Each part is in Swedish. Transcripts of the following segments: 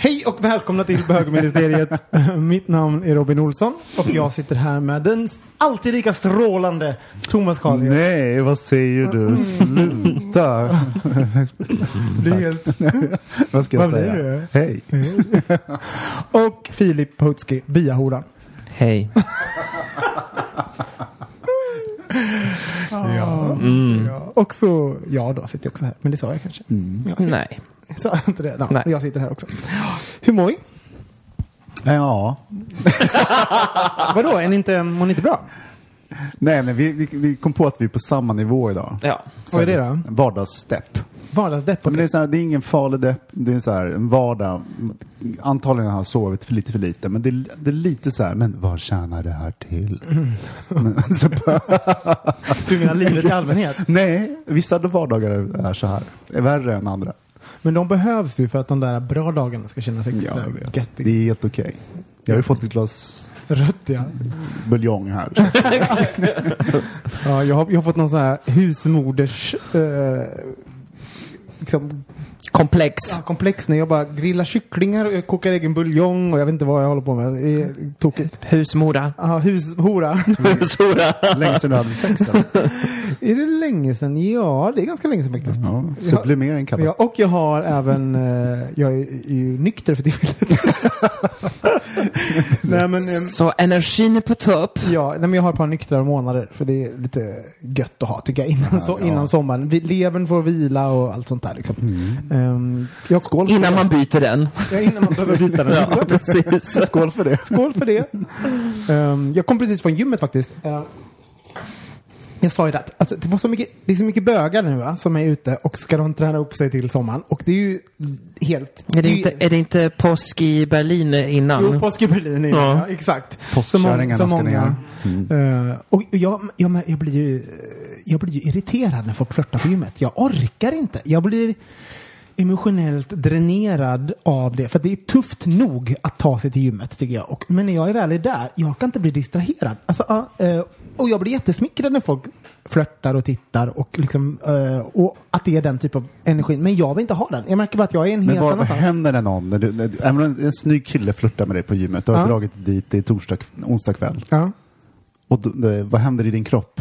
Hej och välkomna till bögministeriet. Mitt namn är Robin Olsson och jag sitter här med den alltid lika strålande Thomas Carlgren. Nej, vad säger du? Sluta! Du är helt... vad ska jag Vad säga? det? Hej! Och Filip Hutski, biahoran. Hej. Ja. Mm. ja. Och så, ja då sitter jag också här. Men det sa jag kanske. Ja, Nej. jag sa inte det? Ja, Nej. Jag sitter här också. Hur mår vi? Ja, Vadå, är ni inte, mår ni inte bra? nej men vi, vi, vi kom på att vi är på samma nivå idag. Ja. Vad är det då? Vardagsstepp. Vardagsdepp? Men det, är så här, det är ingen farlig depp, det är så här, en vardag. Antagligen har jag sovit för lite för lite, men det, är- det är lite så här, men vad tjänar det här till? Men, så, Du menar livet i allmänhet? nej, vissa vardagar är så här, är värre än andra. Men de behövs ju för att de där bra dagarna ska kännas Ja, extra jag vet. göttiga. Det är helt okej. Jag har ju fått ett glas Rött ja. buljong här. ja jag, har, jag har fått någon sån här husmoders eh, liksom, Komplex. ja, komplex när jag bara grillar kycklingar och jag kokar egen buljong och jag vet inte vad jag håller på med. Det är tokigt. Husmora. Ja, hushora. Husmora. Länge sedan du hade sex är det länge sedan? Ja, det är ganska länge sedan faktiskt. Ja, sublimering kallas Ja, och jag har även, eh, jag är, är ju nykter för tillfället. nej men, eh, Så energin är på topp. ja, nej, men jag har ett par nyktra månader för det är lite gött att ha tycker jag innan, så, ja. innan sommaren. Vi, levern får vila och allt sånt där liksom. Ehm, jag, Skål Innan man byter den. Ja, innan man behöver byta den. Ja, precis. Skål för det. Skål för det. Ehm, jag kom precis från gymmet faktiskt. Ehm, jag sa ju det, alltså, det, var så mycket, det är så mycket bögar nu va, som är ute och ska de träna upp sig till sommaren. Och det är ju helt... Är det inte, är det inte påsk i Berlin innan? Jo, påsk i Berlin är det, Ja. ja. exakt. Påskkärringarna många, ska så ner. många. Eh, och jag, jag, jag, blir ju, jag blir ju irriterad när folk flörtar på gymmet. Jag orkar inte. Jag blir emotionellt dränerad av det. För det är tufft nog att ta sig till gymmet tycker jag. Och, men när jag är väl är där, jag kan inte bli distraherad. Alltså, eh, och jag blir jättesmickrad när folk flörtar och tittar och, liksom, eh, och att det är den typ av energi. Men jag vill inte ha den. Jag märker bara att jag är en Men helt vad, vad annanstans. händer när någon, när du, när, du- även om en snygg kille flörtar med dig på gymmet, du har Ja. dragit dit, det är torsdag, onsdag kväll. Ja. Och då, vad händer i din kropp?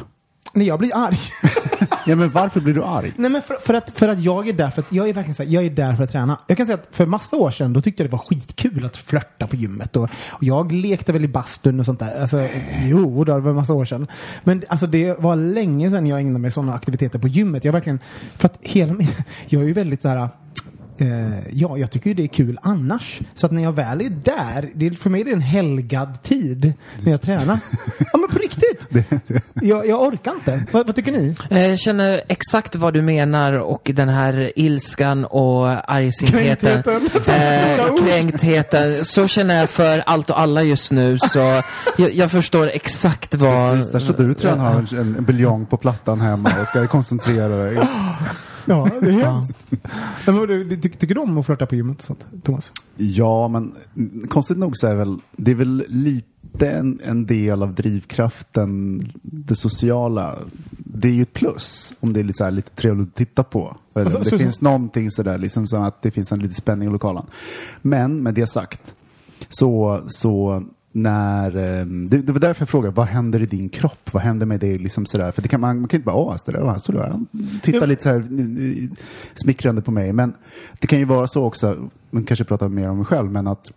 När jag blir arg. Ja men varför blir du arg? Nej men för, för, att, för att jag är där för att jag är verkligen så här, jag är där för att träna. Jag kan säga att för massa år sedan då tyckte jag det var skitkul att flörta på gymmet och, och jag lekte väl i bastun och sånt där. Alltså, jo, det var massa år sedan. Men alltså det var länge sedan jag ägnade mig sådana aktiviteter på gymmet. Jag verkligen, för att hela min, jag är ju väldigt så här ja, jag tycker ju det är kul annars. Så att när jag väl är där, det är, för mig är det en helgad tid när jag tränar. ja men på riktigt! Jag, jag orkar inte. Vad, vad tycker ni? Eh, Jag känner exakt vad du menar och den här ilskan och argsintheten. Kränktheten. Eh, kränktheten. Så känner jag för allt och alla just nu. Så jag, jag förstår exakt vad... Precis, där står du och tränar en, en buljong på plattan hemma och ska koncentrera dig. Ja, det är hemskt. Men vad du, ty, tycker du om att flörta på gymmet och sånt, Thomas? Ja, men konstigt nog så är väl, det är väl lite en, en del av drivkraften, det sociala. Det är ju ett plus om det är lite, så här, lite trevligt att titta på. Eller Alltså, det så- finns någonting sådär, liksom så att det finns en liten spänning i lokalen. Men med det sagt, så, så när, ehm, det, det var därför jag frågade, vad händer i din kropp? Vad händer med dig? Liksom sådär? För det kan, man, man kan inte bara, åh, det där, det där. Titta lite så här smickrande på mig. Men det kan ju vara så också, man kanske pratar mer om mig själv, men att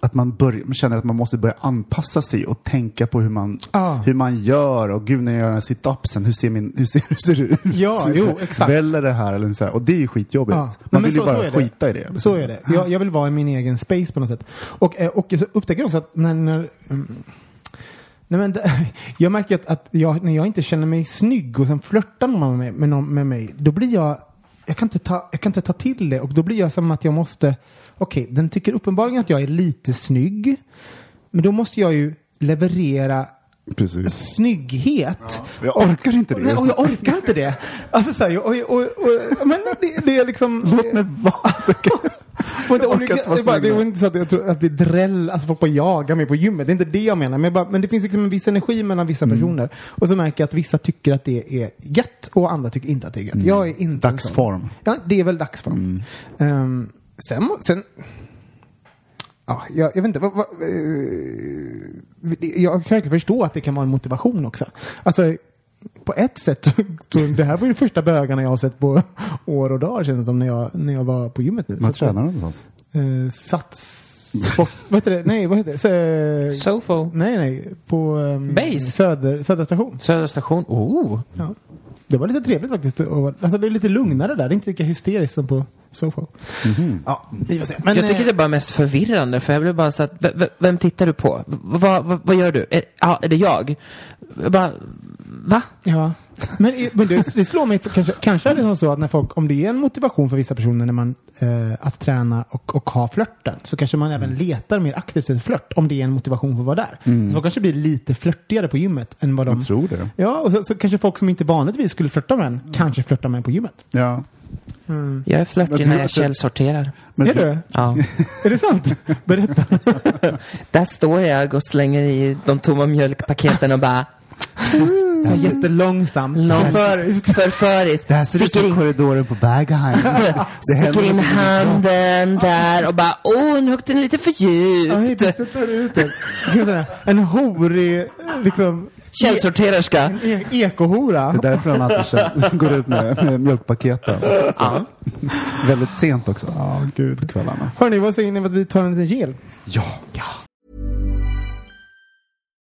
att man, börjar, man känner att man måste börja anpassa sig och tänka på hur man, Ah. hur man gör. Och gud, när jag gör den här sit-upsen, hur ser, min, hur ser, hur ser det ut? Ja, jo, exakt. Väller det här eller så här. Och det är ju skitjobbigt. Nej, Man men vill ju så- bara så är det. skita i det. Så är det. Jag, jag vill vara i min egen space på något sätt. Och, eh, och så upptäcker jag också att när... när mm, nej men det, jag märker att, att jag, när jag inte känner mig snygg och sen flörtar någon med, med, någon, med mig, då blir jag... Jag kan, inte ta, jag kan inte ta till det och då blir jag som att jag måste... Okej, den tycker uppenbarligen att jag är lite snygg. Men då måste jag ju leverera Precis. snygghet. Jag orkar inte det. Nej, och jag orkar inte det. Alltså så här, jag- och, och, och, men det, det är liksom... Låt mig vara. så kan- Och inte, Jag orkar olika, inte vara det, är det inte så att jag tror att det är dräll, alltså folk bara jagar mig på gymmet. Det är inte det jag menar. Men, bara, men det finns liksom en viss energi mellan vissa Mm. personer. Och så märker jag att vissa tycker att det är gött och andra tycker inte att det är gött. Jag är inte. Dagsform. Ja, det är väl dagsform. Ehm, sen, sen Ja, jag, jag vet inte. Vad, vad, eh, jag kan verkligen förstå att det kan vara en motivation också. Alltså, på ett sätt, så, så det här var ju de första bögarna jag har sett på år och dagar känns som när jag, när jag var på gymmet nu. Vad tränar du någonstans? Eh, sats... Sport, vad heter det? Nej, vad heter det? Eh, Sofo. nej, nej. På um, Base. Söder, Södra station. Södra station. Oh. Ja. Det var lite trevligt faktiskt. Alltså det är lite lugnare där. Det är inte lika hysteriskt som på Sofo. Ja, vi får se. Men, jag tycker eh, det är bara mest förvirrande för jag blir bara så att, v- v- vem tittar du på? V- vad, vad, gör du? Är, ja, är det jag? jag bara, va? Ja. Men, men det, det slår mig, för kanske, kanske är det så att när folk, om det är en motivation för vissa personer när man, eh, att träna och, och ha flörten, så kanske man även letar mer aktivt efter flört, om det är en motivation för att vara där. Så folk kanske blir lite flörtigare på gymmet än vad de... Jag tror det. Ja, och så, så kanske folk som inte vanligtvis skulle flörta med en, kanske flörtar med en på gymmet. Ja. Jag är flörtig när jag källsorterar. Men är du? Ja. Är det sant? Berätta. Där står jag och slänger i de tomma mjölkpaketen och bara Så här jättelångsamt. långsamt, förföriskt, Det här ser ut som in, korridoren på Berghain. Sticker in handen där och bara åh, nu åkte den lite för Ja, djupt. ut det. Här, En horig, liksom, Källsorterarska. en e- ekohora. Det är därför han alltid går ut med, med mjölkpaketen. Ja. Väldigt sent också. Ja, gud. På kvällarna. Hörni, vad säger ni om att vi tar en liten gel? Ja.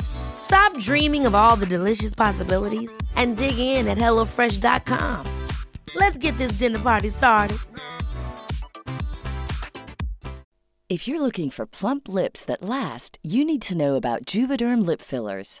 Stop dreaming of all the delicious possibilities and dig in at HelloFresh.com. Let's get this dinner party started. If you're looking for plump lips that last, you need to know about Juvederm lip fillers.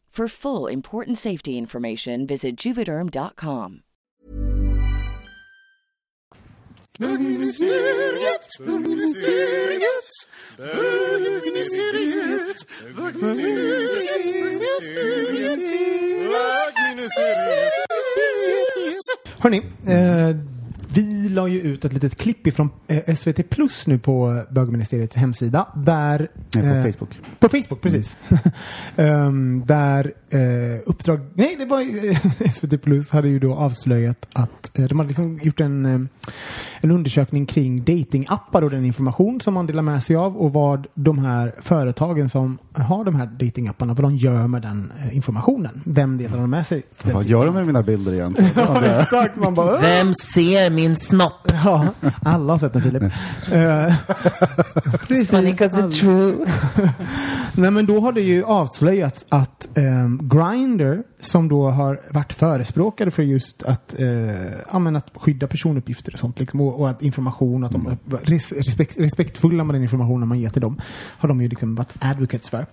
For full important safety information, visit juvederm.com. Hörni, eh, vi la ju ut ett litet klipp ifrån eh, SVT Plus nu på bögministeriets hemsida. Där, Nej, på eh, Facebook. På Facebook, precis. Ehm, där eh, Uppdrag... Nej, det var SVT Plus hade ju då avslöjat att eh, de hade liksom gjort en, en undersökning kring datingappar och den information som man delar med sig av och vad de här företagen som har de här datingapparna, vad de gör med den informationen. Vem delar de med sig? Vad gör de med mina bilder egentligen? Ja, exakt. Man bara! Vem ser min snopp? Ja, alla har sett den Filip. Eh, precis, Funny 'cause alla. it's true. Nej men då har det ju avslöjats att um, Grindr som då har varit förespråkare för just att, uh, ja, att skydda personuppgifter och sånt liksom, och, och att information, att de är res, respekt, respektfulla med den informationen man ger till dem, har de ju liksom varit advocates för.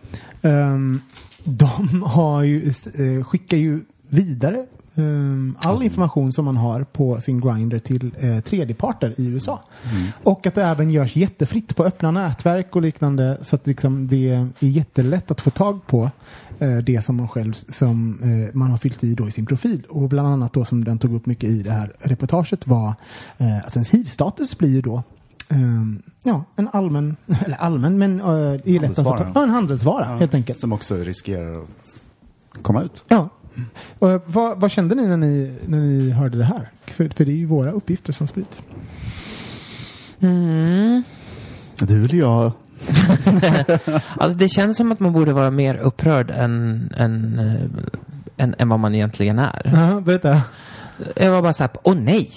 Um, de har ju, uh, skickar ju vidare all information som man har på sin Grindr till uh, tredjeparter i USA. Och att det även görs jättefritt på öppna nätverk och liknande så att liksom det är jättelätt att få tag på eh, det som man själv som eh, man har fyllt i då i sin profil. Och bland annat då som den tog upp mycket i det här reportaget var eh, att ens hiv-status blir ju då ehm, ja, en allmän, eller allmän, men eh, det är lätt att få ja, en handelsvara helt enkelt. Som också riskerar att komma ut. Ja. Och, eh, vad, vad kände ni när, ni när ni hörde det här? För, för det är ju våra uppgifter som sprids. Mm. Du eller jag? Alltså det känns som att man borde vara mer upprörd än, än, eh, än, än vad man egentligen är. Ja, berätta. Jag var bara såhär, åh nej,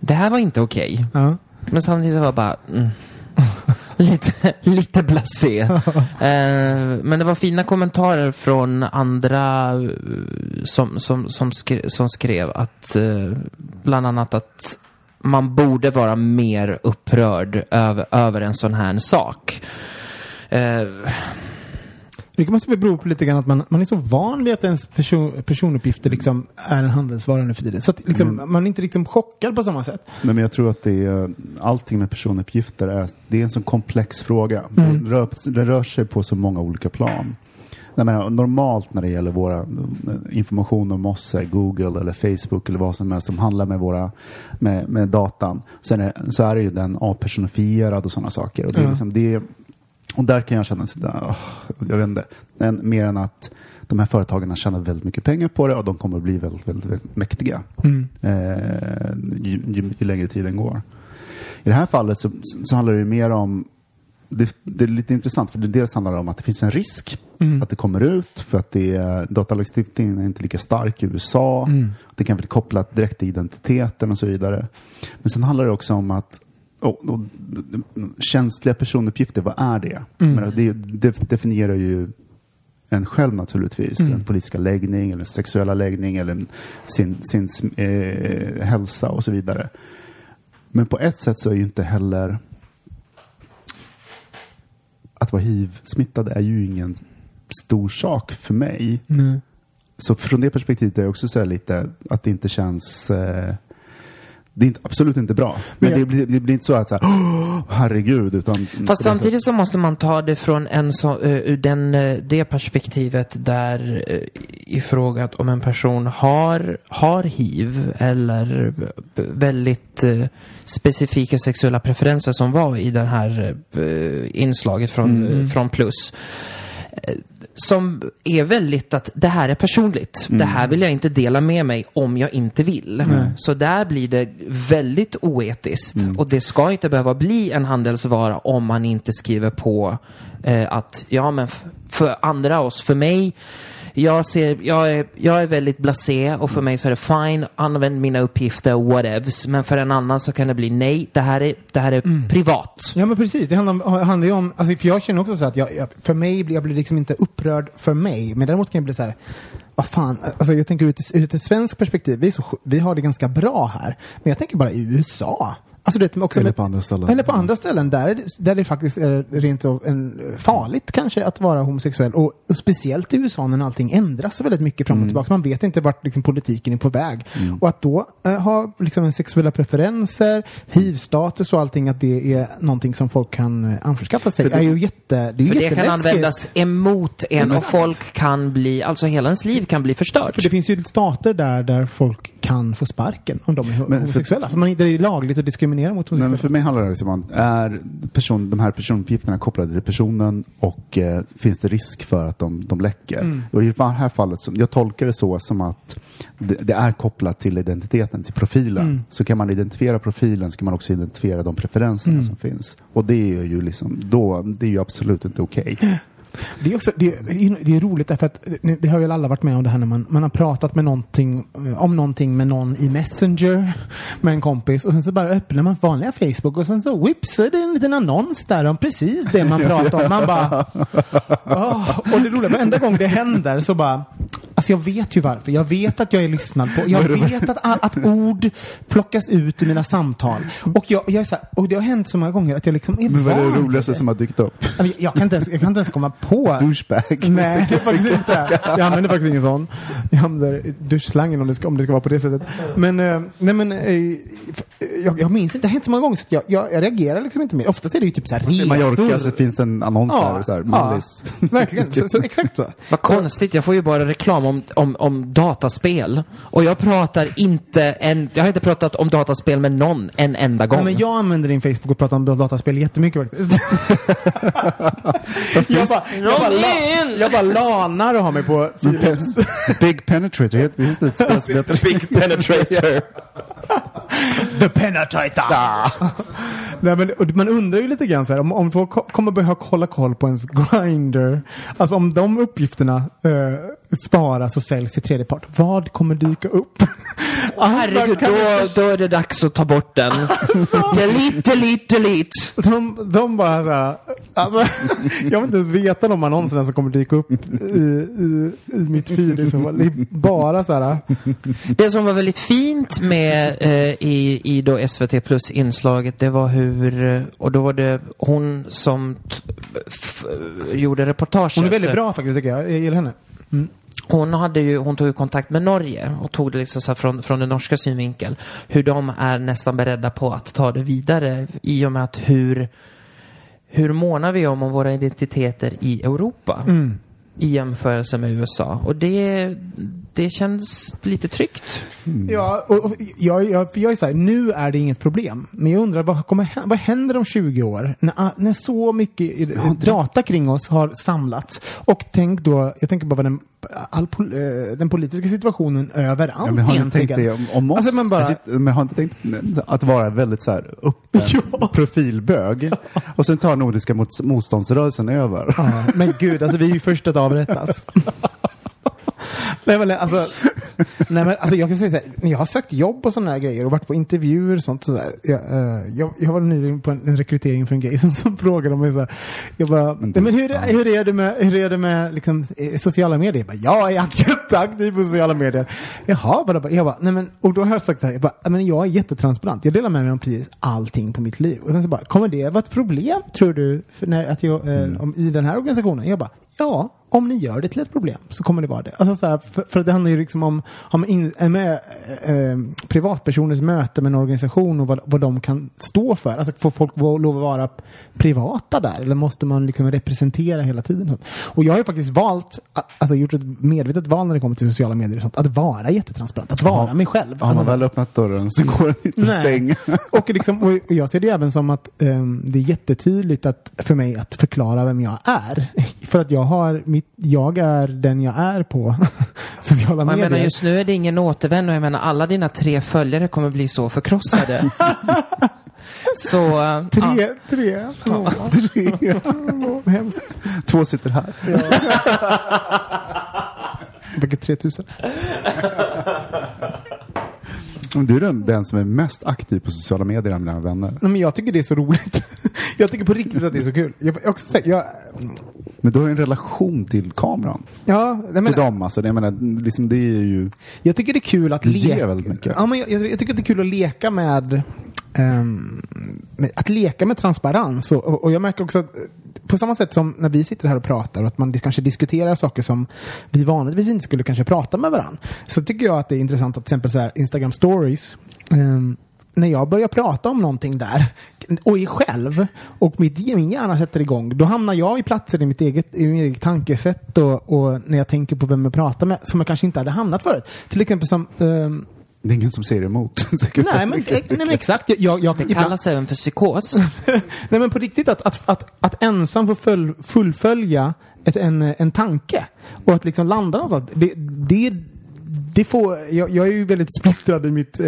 det här var inte okej. Ja. Men samtidigt så var jag bara, mm, lite, lite blasé. eh, men det var fina kommentarer från andra eh, som, som, som, skrev, som skrev att eh, bland annat att man borde vara mer upprörd över, över en sån här sak. Eh, Det måste väl bero på lite grann att man, man är så van vid att ens person, personuppgifter liksom är en handelsvara nu för tiden. Så att liksom, man är inte liksom chockad på samma sätt. Nej, men jag tror att det är, allting med personuppgifter är, det är en så komplex fråga. Den, rör, den rör sig på så många olika plan. Jag menar, normalt när det gäller våra eh, information om oss, eh, Google eller Facebook eller vad som helst som handlar med, våra, med, med datan, sen är, så är det ju den apersonifierad och sådana saker. Och, det är liksom, det, och där kan jag känna, åh, jag vet inte, men mer än att de här företagen har tjänat väldigt mycket pengar på det och de kommer att bli väldigt, väldigt, väldigt mäktiga eh, ju, ju, ju längre tiden går. I det här fallet så, så handlar det mer om det, det är lite intressant för det dels handlar det om att det finns en risk att det kommer ut för att det datalagstiftningen är inte lika stark i USA. Det kan bli kopplat direkt till identiteten och så vidare. Men sen handlar det också om att och, och, känsliga personuppgifter, vad är det? Men det, det definierar ju en själv naturligtvis. En politiska läggning, eller sexuella läggning eller sin, sin eh, hälsa och så vidare. Men på ett sätt så är ju inte heller att vara hiv-smittad är ju ingen stor sak för mig. Nej. Så från det perspektivet är det också så lite att det inte känns eh, det är inte, absolut inte bra. Men det, blir, det blir inte så att så här, "Åh, herregud. Utan Fast samtidigt så måste man ta det från en så, ur den, eh, det perspektivet där uh, ifrågat om en person har, har hiv eller väldigt eh, specifika sexuella preferenser som var i det här inslaget från, eh, från Plus. Som är väldigt att det här är personligt. Det här vill jag inte dela med mig om jag inte vill. Så där blir det väldigt oetiskt. Och det ska inte behöva bli en handelsvara om man inte skriver på eh, att ja men för andra oss, för mig jag, ser, jag, är, jag är väldigt blasé och för mig så är det fine, använd mina uppgifter, whatevs. Men för en annan så kan det bli nej, det här är, det här är privat. Ja men precis, det handlar, om- handlar ju om, alltså, för jag känner också så att jag, jag, för mig, jag blir liksom inte upprörd för mig, men däremot kan jag bli så här, vad fan, alltså jag tänker ur ett, ur ett svenskt perspektiv, vi, så, vi har det ganska bra här, men jag tänker bara i USA. Alltså det också Eller på andra ställen. Eller på andra ställen där, där det faktiskt är rent av en, farligt kanske att vara homosexuell. Och, och speciellt i USA när allting ändras väldigt mycket Mm. fram och tillbaka. Man vet inte vart liksom, politiken är på väg. Och att då eh, ha liksom, sexuella preferenser, hiv-status och allting, att det är någonting som folk kan eh, anförskaffa sig, är ju jätte, det är ju För det kan användas emot en och folk kan bli, alltså hela ens liv kan bli förstört. För det finns ju stater där, där folk kan få sparken om de är Men för- homosexuella. Så man, det är lagligt att diskriminera mot Nej, men homosexuella. för mig handlar det liksom om, är person, de här personuppgifterna kopplade till personen och eh, finns det risk för att de, de läcker? Mm. Och i det här fallet, som, jag tolkar det så som att det, det är kopplat till identiteten, till profilen. Mm. Så kan man identifiera profilen så kan man också identifiera de preferenserna Mm. som finns. Och det är ju liksom, då, det är ju absolut inte okej. Det är, också, det, det är roligt därför att det har väl alla varit med om det här när man, man har pratat med någonting, eh, om någonting med någon i Messenger med en kompis och sen så bara öppnar man vanliga Facebook och sen så whips så är det en liten annons där om precis det man pratar om. Man bara... Oh, och det roliga, varenda gång det händer så bara... Alltså jag vet ju varför. Jag vet att jag är lyssnad på. Jag vet att, att ord plockas ut i mina samtal. Och, jag, jag är så här, och det har hänt så många gånger att jag liksom är Men vad är det roligaste som har dykt upp? Jag, jag, kan inte ens, jag kan inte ens komma på Douchebag. Nej, faktiskt inte. Jag använder faktiskt ingen sån. Jag använder duschslangen om det ska, om det ska vara på det sättet. Men, eh, nej men, eh, jag, jag minns inte. Det har hänt så många gånger så att jag, jag, jag reagerar liksom inte mer. Oftast är det ju typ så här I resor. Mallorca så finns det en annons där, så här, Mallis. verkligen. Så, så, exakt så. Vad konstigt, jag får ju bara reklam om, om, om dataspel. Och jag pratar inte en, jag har inte pratat om dataspel med någon en enda gång. Nej, men jag använder din Facebook och pratar om dataspel jättemycket faktiskt. jag, bara, jag, bara, la, jag bara lanar och har mig på Philips. Big Penetrator, heter- finns det ett spel som heter Big Penetrator. The Penetrator! Nej, men, man undrar ju lite grann så här, om, om folk ko- kommer börja kolla koll på ens grinder. Alltså om de uppgifterna eh, sparas och säljs till tredje part. Vad kommer dyka upp? Herregud, Alltså, kan då, då är det dags att ta bort den. delete, delete, delete. De, de bara så här, alltså, jag vill inte ens veta de annonserna som kommer dyka upp i, i, i mitt feed fall. Det är bara så här. Det som var väldigt fint med eh, i, i då SVT Plus inslaget det var hur, och då var det hon som gjorde reportaget. Hon är väldigt bra faktiskt tycker jag. Jag gillar henne. Hon, hade ju, hon tog ju kontakt med Norge och tog det liksom så från, från den norska synvinkeln. Hur de är nästan beredda på att ta det vidare i och med att hur, hur månar vi om, om våra identiteter i Europa i jämförelse med USA. Och det, det känns lite tryggt. Ja, och, och jag, jag, jag är så här, nu är det inget problem. Men jag undrar, vad, kommer, vad händer om 20 år? När, ah, när så mycket data kring oss har samlats. Och tänk då, jag tänker bara den, all, pol- eh, den politiska situationen överallt Ja, men har tänkt egentligen. det om, om oss? Alltså, men bara- Alltså, men har inte tänkt att vara väldigt så här öppen profilbög och sen tar Nordiska mot, motståndsrörelsen över? Ja, men gud, alltså vi är ju först att avrättas. Nej men alltså, nej, men, alltså jag kan säga så här, när jag har sökt jobb och sådana här grejer och varit på intervjuer och sånt sådär. Jag, eh, jag, jag var nyligen på en, en rekrytering för en grej som, som frågade mig så här. Jag bara, men, det- men hur, hur är det med, hur är det med liksom, eh, sociala medier? Jag bara, jag är jätteaktiv på sociala medier. Jaha, vadå? Jag bara, nej men, och då har jag sagt så här, jag bara, "Ja, men jag är jättetransparent. Jag delar med mig om precis allting på mitt liv. Och sen så bara, kommer det vara ett problem tror du när, att jag, eh, om, i den här organisationen? Jag bara, ja, om ni gör det till ett problem så kommer det vara det. Alltså så här, för, för det handlar ju liksom om, om in, eh, med, eh, privatpersoners möte med en organisation och vad, vad de kan stå för. Alltså får folk lov att vara privata där eller måste man liksom representera hela tiden? Sånt. Och jag har ju faktiskt valt, alltså gjort ett medvetet val när det kommer till sociala medier och sånt, att vara jättetransparent, att vara Ja. mig själv. Har man Alltså, väl öppnat dörren så går den inte att stänga. och, liksom, och jag ser det även som att ehm, det är jättetydligt att, för mig att förklara vem jag är. För att jag har mitt, jag är den jag är på sociala Och jag medier. menar just nu är det ingen återvändo. Jag menar alla dina tre följare kommer bli så förkrossade. så... eh, ja. Tre, tre. Ja. Tre. Åh, Hemskt. Två sitter här. Vilket 3000. Du är den, den som är mest aktiv på sociala medier av mina vänner. Nej, men jag tycker det är så roligt. jag tycker på riktigt att det är så kul. Jag, jag, också, säga- jag, Men du har ju en relation till kameran. ja, jag, Till menar, dem alltså. Jag menar, liksom det är ju... jag tycker det är kul att leka. väldigt mycket. Ja, men jag, jag, tycker att det är kul att leka med ehm, med, att leka med transparens. Och, och, jag märker också att på samma sätt som när vi sitter här och pratar och att man kanske diskuterar saker som vi vanligtvis inte skulle kanske prata med varandra. Så tycker jag att det är intressant att till exempel så här, Instagram stories um, när jag börjar prata om någonting där och är själv och mitt, min hjärna sätter igång, då hamnar jag i platser i mitt eget, i mitt eget tankesätt och, och när jag tänker på vem jag pratar med som jag kanske inte hade hamnat förut. Till exempel som um, det är ingen som säger emot. Nej men, nej, men exakt. Jag, jag, Det kallas även för psykos. nej men på riktigt att, att, att, att ensam få full, fullfölja ett, en, en tanke och att liksom landa någonstans. Det, det, det får, jag, jag är ju väldigt splittrad i mitt, eh,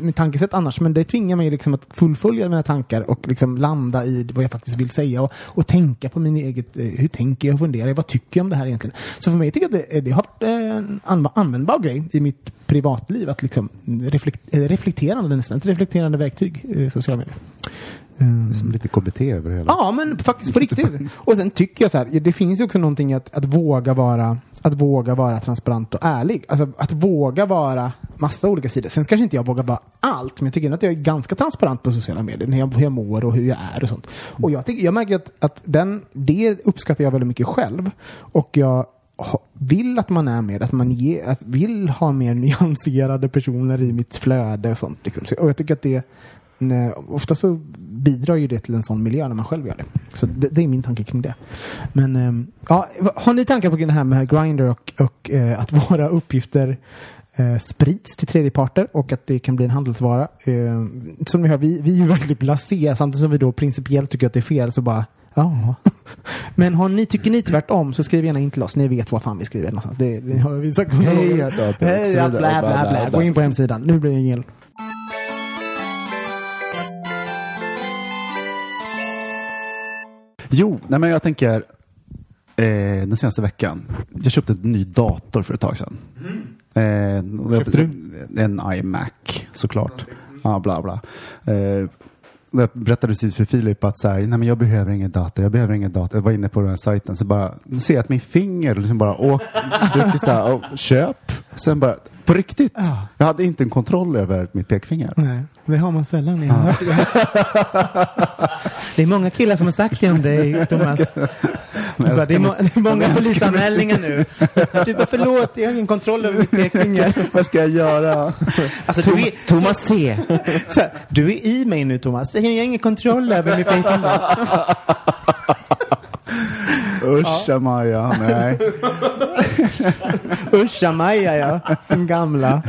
mitt tankesätt annars men det tvingar mig liksom att fullfölja mina tankar och liksom landa i vad jag faktiskt vill säga och, och tänka på min eget, eh, hur tänker jag och funderar jag, vad tycker jag om det här egentligen? Så för mig tycker jag att det, det har varit en anv- användbar grej i mitt privatliv att liksom reflekt, eh, reflekterande nästan, ett reflekterande verktyg, eh, sociala medier. Mm. Som lite KBT över hela. Ja, men faktiskt på riktigt. Och sen tycker jag så här, det finns ju också någonting att, att våga vara att våga vara transparent och ärlig. Alltså att våga vara massa olika sidor. Sen kanske inte jag vågar vara allt, men jag tycker ändå att jag är ganska transparent på sociala medier. Hur jag, hur jag mår och hur jag är och sånt. Och jag, tycker, jag märker att, att den, det uppskattar jag väldigt mycket själv. Och jag vill att man är med, att man ge, att vill ha mer nyanserade personer i mitt flöde och sånt. Liksom. Och jag tycker att det Nej, ofta så bidrar ju det till en sån miljö när man själv gör det. Så det, det är min tanke kring det. Men ehm, ja, har ni tankar på det här med Grindr och, och eh, att våra uppgifter eh, sprids till tredjeparter och att det kan bli en handelsvara? Eh, som ni hör, vi, vi är ju väldigt blasé samtidigt som vi då principiellt tycker att det är fel så bara Ja. Men har ni, tycker ni tvärtom så skriv gärna in till oss. Ni vet var fan vi skriver någonstans. Det, det har vi sagt Hej, Hej, vidare. bla, bla, bla. Gå in på hemsidan. Nu blir det en gel. Jo, nej men jag tänker eh, den senaste veckan. Jag köpte en ny dator för ett tag sedan. Eh, Köpte du? En iMac såklart. Ja, bla bla. Eh, jag berättade precis för Filip att så här, nej men jag behöver ingen dator, jag behöver ingen dator. Jag var inne på den här sajten så bara ser jag att min finger liksom bara åker så här, och köp. Sen bara, på riktigt. Ja. Jag hade inte en kontroll över mitt pekfinger. Nej, det har man sällan. Jag har det. är många killar som har sagt det om dig, Thomas. Bara, det, är må- det är många polisanmälningar nu. Du bara, förlåt, jag har ingen kontroll över mitt pekfinger. Vad ska jag göra? Alltså, du, är, Thomas C. här, du är i mig nu, Thomas. Jag har ingen kontroll över mitt pekfinger. Usch, Maja. Nej. Uscha Maja, ja. Den gamla.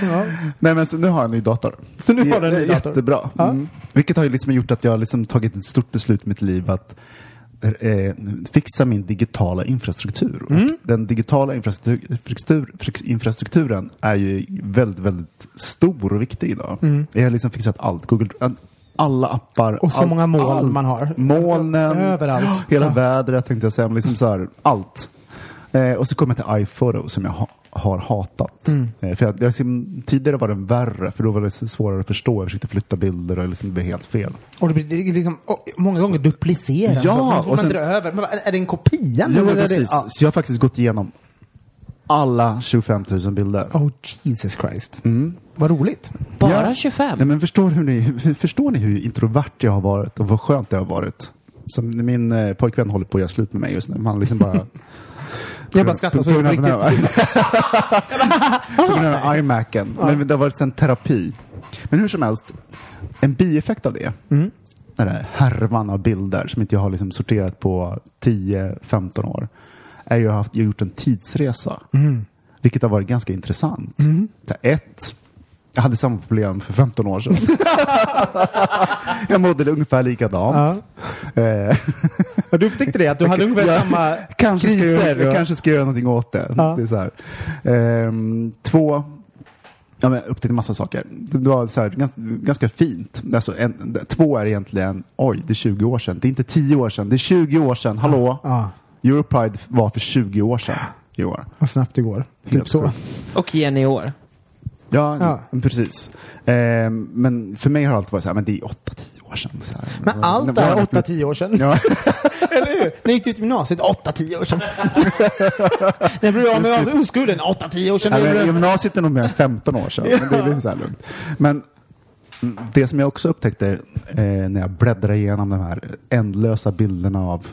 Nej men så nu har jag en ny dator. Så nu har du en ny dator? Jättebra. Ja. Mm. Vilket har ju liksom gjort att jag har liksom tagit ett stort beslut i mitt liv att eh, fixa min digitala infrastruktur. Mm. Den digitala infrastruktur, infrastrukturen är ju väldigt, väldigt stor och viktig idag. Jag har liksom fixat allt. Google, alla appar. Och så allt- många moln allt. man har. Molnen. Överallt. Hela Ja. vädret tänkte jag säga. Men liksom så här, allt. Eh, och så kom jag till iPhoto som jag ha, har hatat. Mm. Eh, för jag, jag, liksom, tidigare var den värre för då var det svårare att förstå. Jag försökte flytta bilder och liksom blev helt fel. Och det blir det liksom, och många gånger duplicerat. Ja, så man får och man sen- dra över. Men är det en kopia? Ja, är det- precis. Ja. Så jag har faktiskt gått igenom alla 25 000 bilder. Oh Jesus Christ. Mm. Vad roligt. Bara Ja. 25? Nej, men förstår, hur ni, hur- förstår ni hur introvert jag har varit och vad skönt det har varit? Som min eh, pojkvän håller på att göra slut med mig just nu. Man liksom bara... Jag bara skrattar så här- riktigt. På grund av här iMacen. Men det har varit en terapi. Men hur som helst, en bieffekt av det, Mm. den där härvan av bilder som inte jag har liksom sorterat på 10-15 år, är ju att jag har gjort en tidsresa. Mm. Vilket har varit ganska intressant. Så här, ett, jag hade samma problem för 15 år sedan. jag mådde ungefär likadant. Eh, Och du upptäckte det, att du hade ungefär Ja, samma kanske ska kriser. jag, jag och- kanske ska göra någonting åt det. Ja. det är så här. Ehm, två, ja, men upptäckte massa saker. Det var så här, ganska, ganska fint. Alltså, en, två är egentligen, oj, det är 20 år sedan. Det är inte 10 år sedan, det är 20 år sedan. Hallå? Ja, Europride var för 20 år sedan i år. vad snabbt det går. Typ Helt så. Och Jenny i år. Ja, Ja. precis. Ehm, men för mig har det alltid varit så här, men det är 8-10 år sedan. Så här. Men allt Det är 8-10 år sedan. Ja. Eller hur? När gick ut gymnasiet, 8-10 år sedan. När blev av med oskulden, 8-10 år sedan. Blev- gymnasiet är nog mer än 15 år sedan. Men det är lite så här lugnt. Men det som jag också upptäckte eh, när jag bläddrade igenom de här ändlösa bilderna av,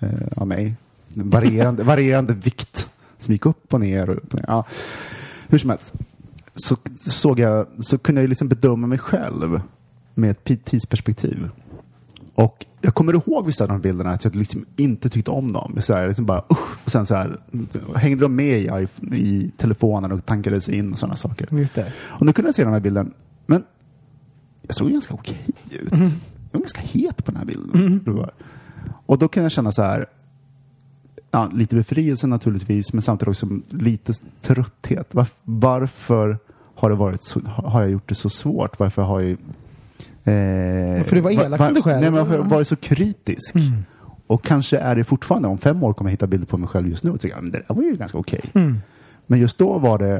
eh, av mig, varierande, varierande vikt som gick upp och ner. Och upp och ner. Ja, hur som helst, så, såg jag, så kunde jag liksom bedöma mig själv med ett tidsperspektiv. Och jag kommer ihåg vissa av de bilderna att jag liksom inte tyckte om dem. Så här, liksom bara, usch. Och sen så här, hängde de med i, i telefonen och tankades in och sådana saker. Just det. Och nu kunde jag se den här bilden. Men jag såg ganska okej ut. Mm. Jag var ganska het på den här bilden. Var- Och då kan jag känna så här, ja, lite befrielse naturligtvis, men samtidigt också lite trötthet. Varf- varför har, det varit så, har jag gjort det så svårt? Varför har jag... Eh, För du var elak mot dig själv. Nej, men varför har jag varit så kritisk? Mm. Och kanske är det fortfarande, om fem år kommer jag hitta bilder på mig själv just nu och tycka att det där var ju ganska okej. Mm. Men just då var det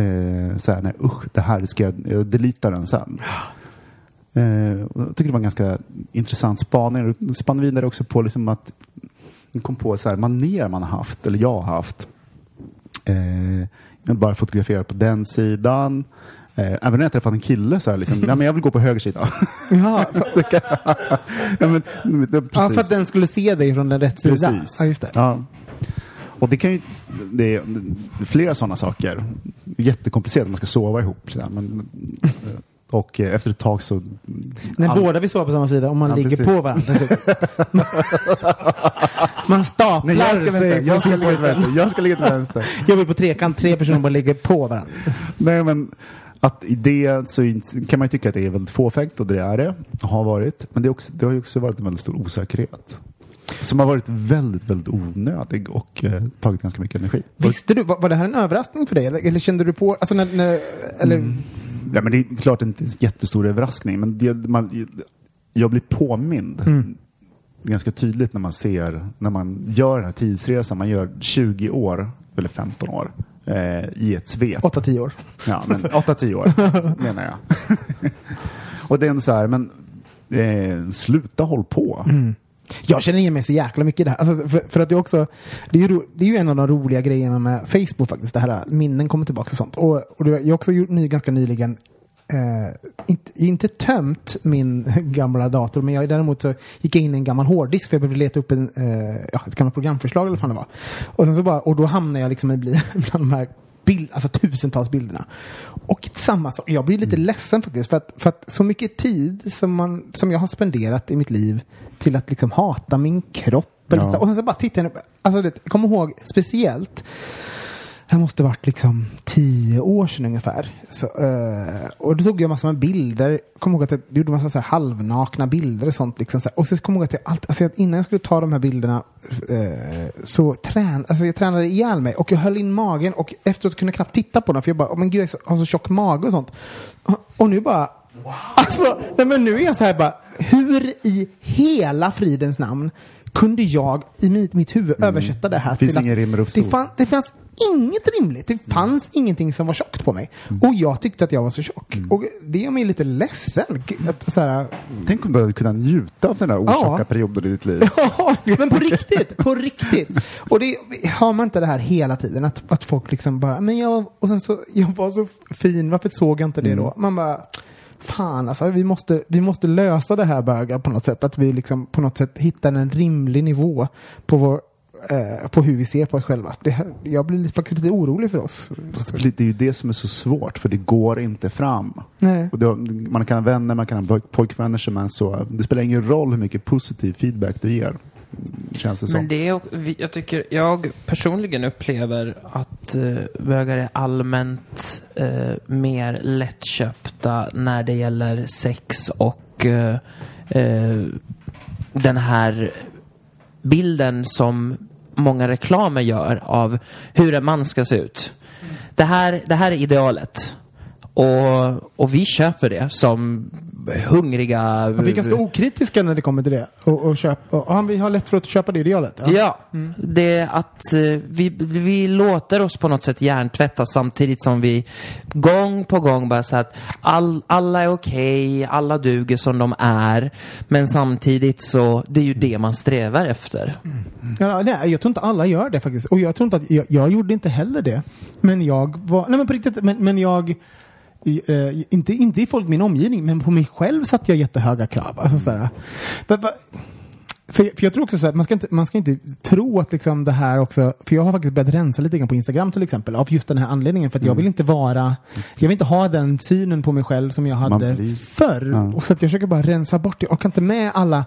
eh, så här, nej usch, det här ska jag, jag deletar den sen. Eh, jag tycker det var en ganska intressant spaning. Det spann vidare också på liksom att kom på så här, manér man har haft, eller jag har haft. Eh, jag bara fotograferat på den sidan. Eh, även när jag träffat en kille så här, liksom, ja, men jag vill gå på höger sida. Ja, men, det, ja, precis. för att den skulle se dig från den rätt sida. Precis. Ja, just det. Ja. Och det kan ju, det är, det är flera sådana saker. Jättekomplicerat om man ska sova ihop. Så här, men, och eh, efter ett tag så... När all- båda vill sova på samma sida, om man Ja, ligger precis. på varandra. man staplar Nej, jag ska, sig jag, ska ligga till vänster. jag ska ligga till vänster. Jag vill på trekant, tre personer bara ligger på varandra. Nej, men att i det så kan man ju tycka att det är väldigt fåfängt och det är det, har varit. Men det, också, det har ju också varit en väldigt stor osäkerhet. Som har varit väldigt, väldigt onödig och eh, tagit ganska mycket energi. Visste du, var, var det här en överraskning för dig? Eller, eller kände du på, alltså när, när eller, Mm. Ja, men det är klart inte en jättestor överraskning, men det, man, jag blir påmind Mm. ganska tydligt när man ser, när man gör den här tidsresan, man gör 20 år, eller 15 år, eh, i ett svep. 8-10 år. Ja, men 8-10 år menar jag. Och det är ändå så här, men eh, sluta håll på. Mm. Jag känner igen mig så jäkla mycket i det här. Alltså, för, för att det är också, det är, ju, ro- det är ju en av de roliga grejerna med Facebook faktiskt. Det här minnen kommer tillbaka och sånt. Och, och jag har också gjort ny, ganska nyligen Eh, inte, inte tömt min gamla dator, men jag däremot så gick jag in i en gammal hårddisk för jag behövde leta upp en, eh, ja, ett gammalt programförslag eller vad det var. Och, sen så bara, och då hamnade jag liksom i bland de här bild, alltså tusentals bilderna. Och samma sak, jag blir lite ledsen faktiskt för att, för att så mycket tid som, man, som jag har spenderat i mitt liv till att liksom hata min kropp. Ja. Och sen så bara tittar jag, alltså det, kom ihåg speciellt det måste varit liksom tio år sedan ungefär. Så, eh, och då tog jag massor med bilder. Kom ihåg att jag gjorde massa så här halvnakna bilder och sånt. Liksom, så här. Och så kom jag ihåg att jag allt, alltså, att innan jag skulle ta de här bilderna eh, så trän, alltså, jag tränade ihjäl mig. Och jag höll in magen och efteråt kunde jag knappt titta på dem. För jag bara, oh, men gud jag har så tjock mage och sånt. Och, och nu bara, alltså, nej, men nu är jag så här bara, hur i hela fridens namn kunde jag i mitt, mitt huvud översätta det här Mm. Finns till ingen rim det, fann, det fanns inget rimligt. Det fanns ingenting som var tjockt på mig. Och jag tyckte att jag var så tjock. Och det gör mig lite ledsen. Att, så här, Tänk om du hade kunnat njuta av den där orsakiga Ja. perioden i ditt liv. Ja, men på riktigt, på riktigt. Och det har man inte det här hela tiden, att, att folk liksom bara, men jag, och sen så, jag var så fin, varför såg jag inte det då? Man bara, fan alltså, vi måste, vi måste lösa det här bögar på något sätt, att vi liksom på något sätt hittar en rimlig nivå på vår eh, på hur vi ser på oss själva. Det här, jag blir faktiskt lite orolig för oss. Fast det är ju det som är så svårt, för det går inte fram. Nej. Och det, man kan ha vänner, man kan ha poj- pojkvänner som är så. Det spelar ingen roll hur mycket positiv feedback du ger. Känns det som. Men det är, jag tycker, jag personligen upplever att uh, bögar är allmänt eh, mer lättköpta när det gäller sex och eh, eh, den här bilden som många reklamer gör av hur en man ska se ut. Det här, det här är idealet. Och, och vi köper det som hungriga... Ja, vi är ganska okritiska när det kommer till det. Och, och, köp, och, ja, vi har lätt för att köpa det idealet. Ja, det är att eh, vi, vi låter oss på något sätt hjärntvättas samtidigt som vi gång på gång bara säger att all, alla är okej, alla duger som de är. Men samtidigt så, det är ju det man strävar efter. Ja, nej, jag tror inte alla gör det faktiskt. Och jag tror inte att, jag, jag gjorde inte heller det. Men jag var, nej men på riktigt, men, men jag, I, eh, inte, inte i folk i min omgivning, men på mig själv satte jag jättehöga krav. Alltså, sådär. Men, va- för, för jag tror också så att man ska inte, man ska inte tro att liksom det här också, för jag har faktiskt börjat rensa lite grann på Instagram till exempel, av just den här anledningen. För att jag vill inte vara, jag vill inte ha den synen på mig själv som jag hade förr. Ja. Och så att jag försöker bara rensa bort det. Jag orkar inte med alla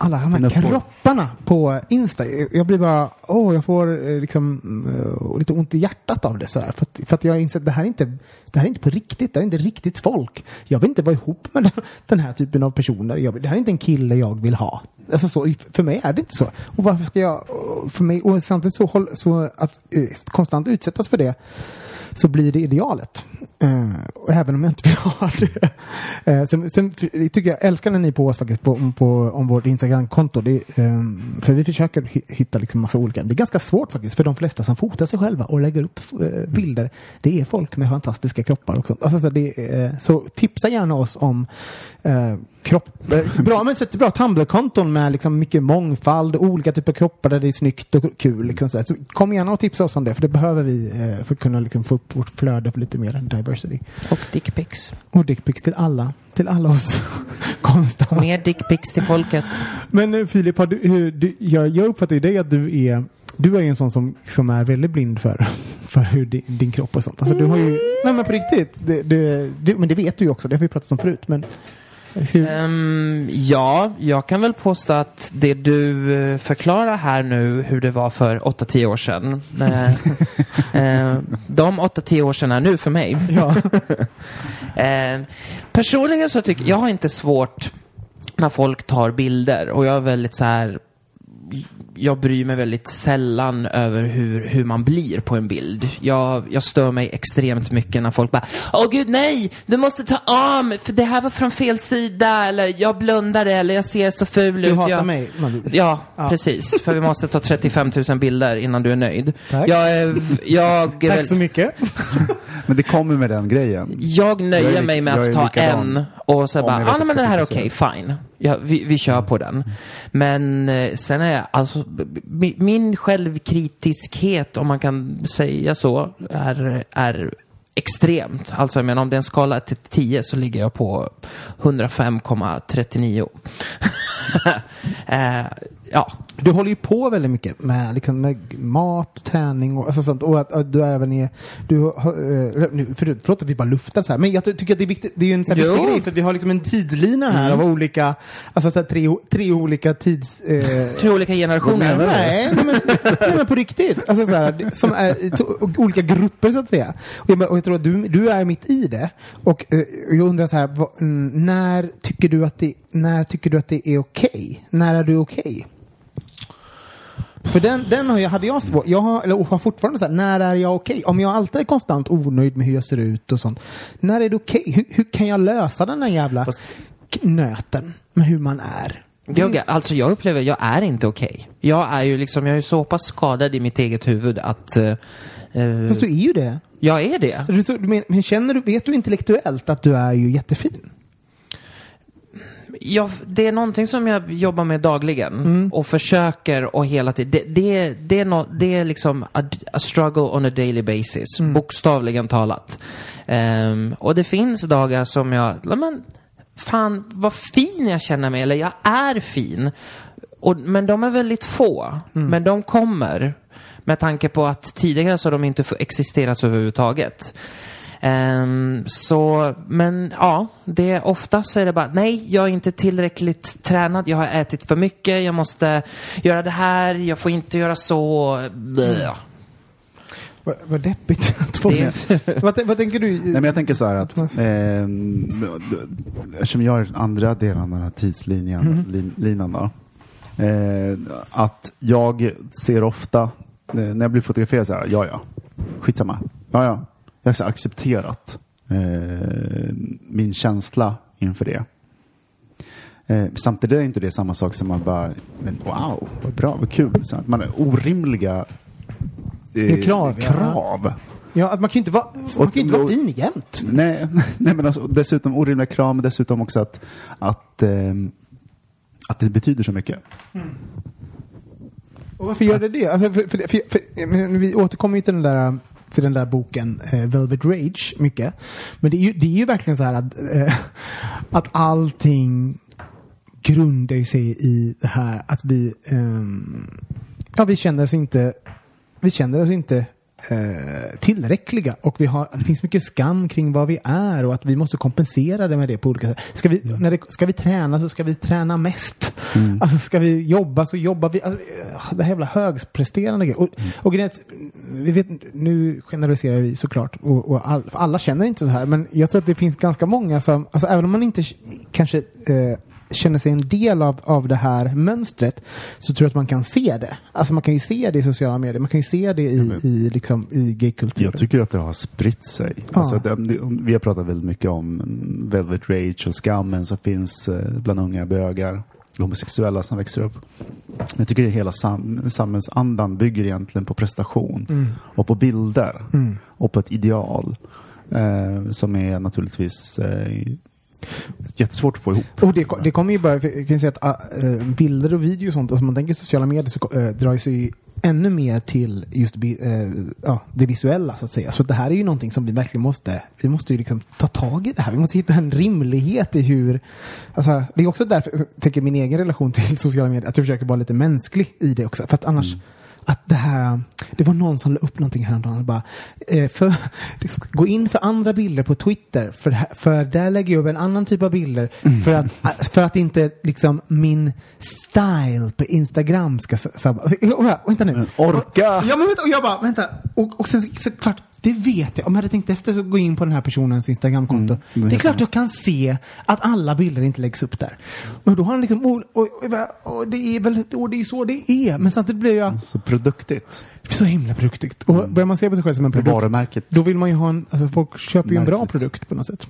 alla de här kropparna på Insta. Jag blir bara, åh, jag får eh, liksom eh, lite ont i hjärtat av det sådär. För att, för att jag har insett att det här är inte, det här är inte på riktigt. Det här är inte riktigt folk. Jag vill inte vara ihop med den, här typen av personer. Jag, det här är inte en kille jag vill ha. Alltså så, för mig är det inte så. Och varför ska jag, för mig, och samtidigt så, så att eh, konstant utsättas för det så blir det idealet. Eh, och även om jag inte vill ha det. Uh, sen, sen tycker jag, älskar när ni på oss faktiskt på, på, om vårt Instagram-konto. Det, ehm, för vi försöker hi- hitta liksom massa olika. Det är ganska svårt faktiskt för de flesta som fotar sig själva och lägger upp eh, bilder. Det är folk med fantastiska kroppar och sånt. Alltså, så, det, så tipsa gärna oss om kropp, bra, men så ett bra Tumblr-konton med liksom mycket mångfald, olika typer av kroppar där det är snyggt och kul. Liksom sådär. så kom gärna och tipsa oss om det, för det behöver vi för att kunna liksom få upp vårt flöde lite mer diversity. Och dickpics. Och dickpics till alla, till alla oss konstnärer. Mer dickpics till folket. Men eh, Filip, har du, du, jag, jag uppfattar ju dig att du är du är ju en sån som, som är väldigt blind för, för hur din, din kropp och sånt. Alltså, du har ju, nej men på riktigt, det, det, det, men det vet du ju också, det har vi pratat om förut. Men Ehm, ja, jag kan väl påstå att det du eh, förklarar här nu hur det var för 8-10 år sedan. eh, de 8-10 år sedan är nu för mig. ja. Eh, personligen så tycker jag har inte svårt när folk tar bilder och jag är väldigt så här jag bryr mig väldigt sällan över hur, hur man blir på en bild. Jag, jag stör mig extremt mycket när folk bara Åh gud nej, du måste ta om för det här var från fel sida eller jag blundade eller jag ser så ful Du ut. hatar jag... mig. Man- Ja, Ja. precis. För vi måste ta 35 000 bilder innan du är nöjd. Tack. Jag, jag, Tack så mycket. Men det kommer med den grejen. jag nöjer Jag är- mig med att ta en och så bara, vet ah, men det här är okej, fine. Ja, vi, vi kör på den. Men eh, sen är jag, alltså, min självkritiskhet, om man kan säga så, är, är extremt. Alltså jag menar om det är en skala till 10 så ligger jag på 105,39. eh, ja, Du håller ju på väldigt mycket med, liksom, med mat, träning och alltså sånt. Och att, att du även är... Du, eh, nu, för, förlåt att vi bara luftar så här. Men jag tycker att det är viktigt. Det är ju en så här Jo. viktig grej för vi har liksom en tidslina här av olika... Alltså så här, tre, tre olika tids... Eh, tre olika generationer. Nej, nej, men, nej, men på riktigt. Alltså, så här, som är to- olika grupper så att säga. Och jag, och jag tror att du, du är mitt i det. Och eh, jag undrar så här, vad, mm, när tycker du att det, när tycker du att det är okej? När är du okej? För den, den har jag, hade jag svårt, jag har, eller har fortfarande så här, när är jag okej? Om jag alltid är konstant onöjd med hur jag ser ut och sånt. När är det okej? Hur, hur kan jag lösa den här jävla knöten med hur man är? Jag, alltså jag upplever, jag är inte okej. Jag är ju liksom, jag är så pass skadad i mitt eget huvud att eh, Fast du är ju det. jag är det. Du men, men känner du, vet du intellektuellt att du är ju jättefin? Jag, det är någonting som jag jobbar med dagligen och försöker och hela tiden. Det, det, det, är no, det är liksom a, a struggle on a daily basis, bokstavligen talat. Ehm, och det finns dagar som jag, "Ja, men fan vad fin jag känner mig, eller jag är fin. Och, men de är väldigt få. Men de kommer. Med tanke på att tidigare så har de inte existerat överhuvudtaget. Ehm, så, men ja, det är oftast så är det bara nej, jag är inte tillräckligt tränad, jag har ätit för mycket, jag måste göra det här, jag får inte göra så. Bleh. Vad, vad deppigt att få Det- vad, vad tänker du? Nej, men jag tänker så här att eh, eftersom jag är andra delen av den här tidslinjen, Mhm. lin, linan då, eh, att jag ser ofta eh, när jag blir fotograferad så här, ja ja, skitsamma, ja ja, jag har accepterat eh, min känsla inför det. Eh, samtidigt är inte det samma sak som man bara, men wow, vad bra, vad kul. Så att man är orimliga eh, Krav, ja. krav. Ja, att man kan ju inte vara, man kan inte vara fin jämt. Nej, nej men alltså, dessutom orimliga krav, men dessutom också att, att, ehm, att det betyder så mycket. Och varför gör det det? Alltså, för, för, för, vi återkommer ju till den där till den där boken eh, Velvet Rage mycket. Men det är ju, det är ju verkligen så här att, eh, att allting grundar sig i det här att vi, eh, ja, vi känner oss inte, vi känner oss inte eh, tillräckliga och vi har, det finns mycket skam kring vad vi är och att vi måste kompensera det med det på olika sätt. Ska vi, när det, ska vi träna så ska vi träna mest. Alltså ska vi jobba så jobbar vi. Alltså, eh, det här jävla högpresterande grejer. Och, och grejen är att, vi vet, nu generaliserar vi såklart och, och all, alla känner inte så här men jag tror att det finns ganska många som, alltså även om man inte kanske eh, känner sig en del av, av det här mönstret så tror jag att man kan se det. Alltså man kan ju se det i sociala medier, man kan ju se det i, i, liksom, i gaykulturen. Jag tycker att det har spritt sig. Ja. Alltså, det, vi har pratat väldigt mycket om Velvet Rage och skammen som finns eh, bland unga bögar, homosexuella som växer upp. Jag tycker att hela sam samhällsandan bygger egentligen på prestation Mm. och på bilder och på ett ideal eh, som är naturligtvis eh, jättesvårt att få ihop. Och det, det kommer ju bara, jag kan säga att äh, bilder och video och sånt, alltså man tänker sociala medier så äh, drar ju sig ännu mer till just äh, ja, det visuella så att säga. Så det här är ju någonting som vi verkligen måste, vi måste ju liksom ta tag i det här. Vi måste hitta en rimlighet i hur, alltså det är också därför, tänker min egen relation till sociala medier, att jag försöker vara lite mänsklig i det också. För att annars, att det här, det var någon som la upp någonting häromdagen och bara, eh, för, gå in för andra bilder på Twitter, för, för där lägger jag upp en annan typ av bilder för, att, för att inte liksom min style på Instagram ska sabba. Alltså, och vänta nu. orka! Ja men vänta, och jag bara, vänta. Och, och sen så- såklart, det vet jag. Om jag hade tänkt efter så gå in på den här personens Instagramkonto. det är det är klart jag kan se att alla bilder inte läggs upp där. Och då har han liksom, och, och, och, och det är väl, och det är så det är. Men samtidigt blir jag, Så produktigt. det blir så himla produktigt. Och börjar man se på sig själv som en produkt. varumärket. Då vill man ju ha en, alltså folk köper ju en bra produkt på något sätt.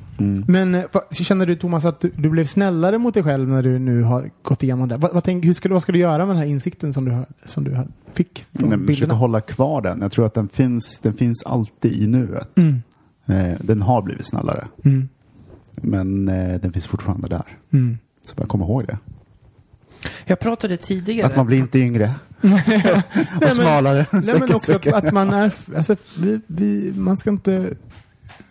Men eh, känner du Thomas att du, du blev snällare mot dig själv när du nu har gått igenom det? Vad, vad, tänk, hur ska, du- vad ska du göra med den här insikten som du, som du fick från Nej, men försöka bilderna? hålla kvar den. Jag tror att den finns, den finns alltid i nuet. Mm. Eh, den har blivit snällare. Mm. Men eh, den finns fortfarande där. Mm. Så bara kom ihåg det. Jag pratade tidigare. Att man blir inte yngre. och men- smalare. Nej men också att, att man är, alltså, vi, vi, man ska inte,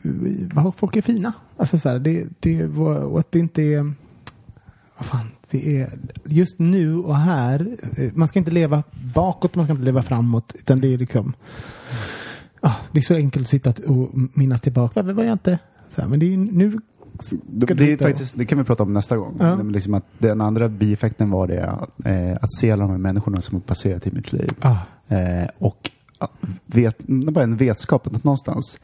vi, folk är fina. Alltså så här, det, det, och att det inte är, vad fan, det är just nu och här, eh, man ska inte leva bakåt, man ska inte leva framåt, utan det är liksom, ah, det är så enkelt att sitta och minnas tillbaka, vad var jag inte, så här, men det är nu, Det, det, faktiskt, det kan vi prata om nästa gång. Ja. Men Liksom att den andra bieffekten var det eh, att se alla de här människorna som har passerat i mitt liv. ah, Eh, och att vet, bara en vetskap att någonstans,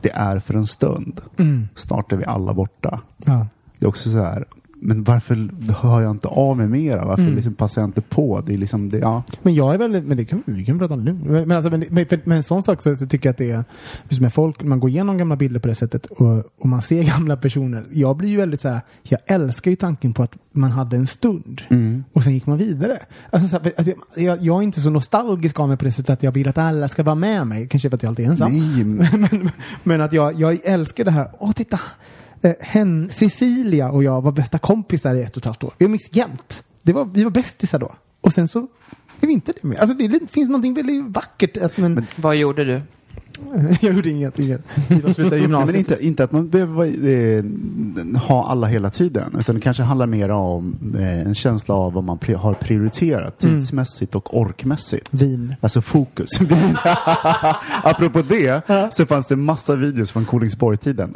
det är för en stund. mm, Snart är vi alla borta. ja. Det är också så här, men varför hör jag inte av mig mera? Varför Mm. liksom passar jag inte på? Det är liksom, det, ja. Men jag är väldigt, men det kan vi kan prata om nu. Men, alltså, men, men, men en sån sak så, så tycker jag att det är, just med folk, man går igenom gamla bilder på det sättet och, och man ser gamla personer. Jag blir ju väldigt så här, jag älskar ju tanken på att man hade en stund och sen gick man vidare. Alltså, så här, alltså, jag, jag är inte så nostalgisk av mig på det sättet att jag vill att alla ska vara med mig. Kanske för att jag alltid är ensam. Nej, men- men, men att jag, jag älskar det här. Åh, titta! Eh, hen, Cecilia och jag var bästa kompisar i ett och ett halvt år. Vi umgicks jämt. Det var, vi var bästisar då. Och sen så är vi inte det mer. Alltså det, det finns någonting väldigt vackert. Att, men, Vad gjorde du? jag gjorde inget. inget. Men inte, inte att man behöver eh, ha alla hela tiden. Utan det kanske handlar mer om eh, en känsla av vad man har prioriterat tidsmässigt och orkmässigt. Vin. Alltså fokus. Apropå det så fanns det massa videos från Kolingsborg-tiden.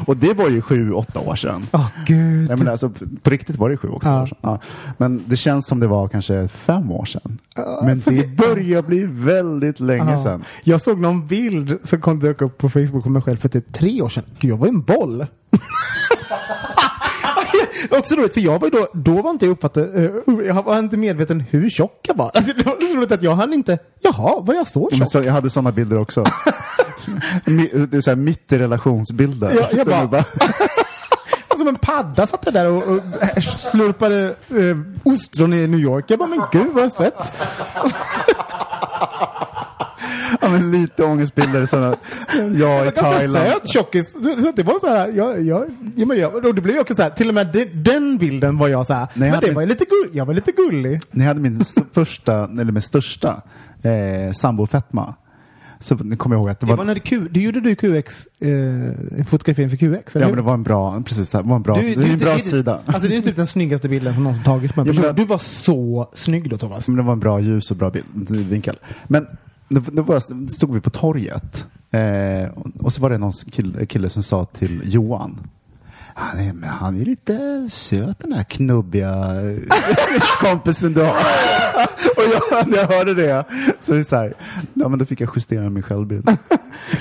Och, och det var ju sju, åtta år sedan. Åh gud. Jag menar, alltså, på riktigt var det sju, åtta Ja. år sedan. Ja. Men det känns som det var kanske fem år sedan. Men det börjar bli väldigt länge Ja. sedan. Jag såg någon bild som kom dök upp på Facebook på mig själv för typ tre år sedan. Gud, jag var en boll. Också roligt, för jag var ju då, då var inte jag uppfattad, eh, jag var inte medveten hur tjock jag var. Alltså, det var så roligt att jag hann inte, jaha, var jag så Men tjock? så, jag hade sådana bilder också. Det är så här, mitt i relationsbilder. Ja, jag Så bara- Som en padda satt jag där och, och slurpade eh, ostron i New York. Jag bara, men gud vad jag sett. Ja, men lite ångestbilder. Sådana, jag i Ganska Thailand. söt tjockis. Så Det var så här, jag, jag, ja, men jag, och det blev också så här, till och med den, den bilden var jag så här, Nej, jag men det hade- var ju lite gull, jag var lite gullig. Ni hade min st- första, eller min största, eh, sambofetma. Så nu kommer jag ihåg att det Det var var... när du, Q, du gjorde du QX, eh, fotografering för QX? eller Ja, men det var en bra, precis, det var en bra, det är en bra sida. Alltså det är typ den snyggaste bilden som någonsin tagits på en Ja, men det- Du var så snygg då Thomas. Men det var en bra ljus och bra bild, vinkel. Men då, var, stod vi på torget eh, och, så var det någon kille, kille som sa till Johan han är, men han är lite söt den här knubbiga eh, kompisen du har. och jag, när jag hörde det så är det så här, ja men då fick jag justera min självbild.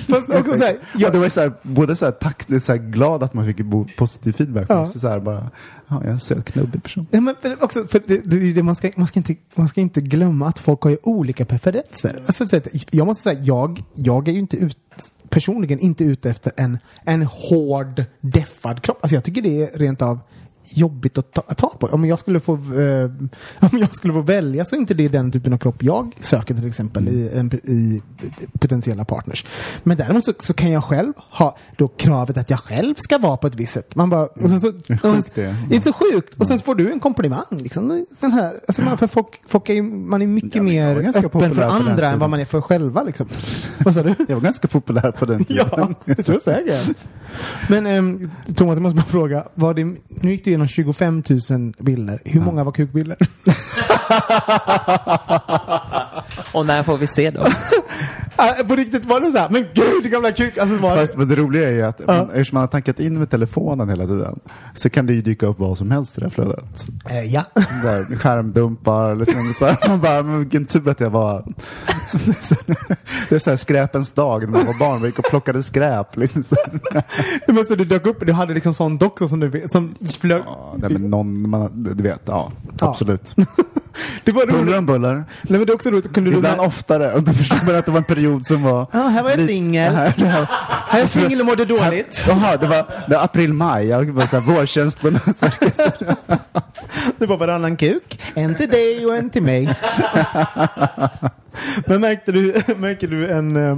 Fast också så här, ja, det var så här, både så här, tack, det är så här glad att man fick positiv feedback, men Ja. också så här bara, ja, jag är en söt knubbig person. Ja, men också, för det, det, det, man, ska, man, ska inte, man ska inte glömma att folk har ju olika preferenser. Alltså, så jag måste säga, jag, jag är ju inte ut, personligen inte ute efter en, en hård, deffad kropp. Alltså jag tycker det är rent av jobbigt att ta, att ta på. Om jag, skulle få, eh, om jag skulle få välja så är inte det den typen av kropp jag söker till exempel i, en, i potentiella partners. Men däremot så, så kan jag själv ha då kravet att jag själv ska vara på ett visst sätt. Man bara, och sen så, Hur sjukt det det är så sjukt. Och sen får du en komplimang. Liksom. Sån här, alltså man, för folk, folk är, man är mycket Ja, jag mer öppen för andra än tiden. vad man är för själva. Liksom. Vad sa du? Jag var ganska populär på den tiden. Ja, jag tror säkert. Men ehm, Thomas, jag måste bara fråga. Var det, nu gick du igenom 25 000 bilder. Hur många var kukbilder? Och när får vi se då? På riktigt var det så här, men gud gamla kuk. Alltså, var Fast men det roliga är ju att Ja. man, eftersom man har tankat in med telefonen hela tiden så kan det ju dyka upp vad som helst i det här flödet. Eh, ja. Bara skärmdumpar eller liksom så här. Man bara, men vilken tur att jag var... det är så här skräpens dag när man var barn. Vi gick och plockade skräp. Liksom så. men så du dök upp, du hade liksom sånt också som du som flög. Ja, nej, men någon, man, du vet, ja, Ja. absolut. Det var roligt. om buller. Nej men det är också roligt, kunde du Ibland oftare. Och då förstår man att det var en period som var... Ja, här var jag singel. Här, här- Här är jag singel och mådde dåligt. Jaha, det var, det var april-maj. Jag var så här, vårkänslorna. Så här, Det var varannan kuk. En till dig och en till mig. Men märkte du, märkte du en, eh,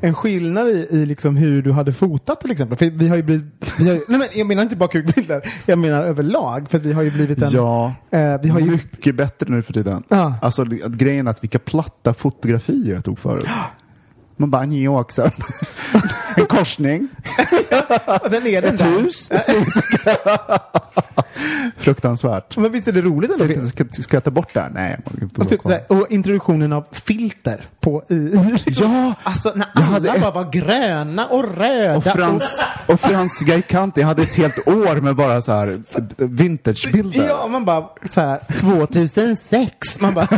en skillnad i, i liksom hur du hade fotat till exempel? För vi har ju blivit, vi har, ju- nej men jag menar inte bara kukbilder, jag menar överlag. För vi har ju blivit en... Ja, Eh, vi har ju, mycket bättre nu för tiden. Ja. Alltså grejen är att vilka platta fotografier jag tog förut. Man bara, New York så. En korsning, den är den ett där. hus. Fruktansvärt. Men visst är det roligt ändå? Tänkte, Ska, ska jag ta bort det här? Nej, Och, typ, såhär, och introduktionen av filter på i. Ja! Alltså när alla hade- bara var gröna och röda. Och, Frans, och Frans Gaikanti hade ett helt år med bara så här vintagebilder. Ja, man bara så här 2006. Man bara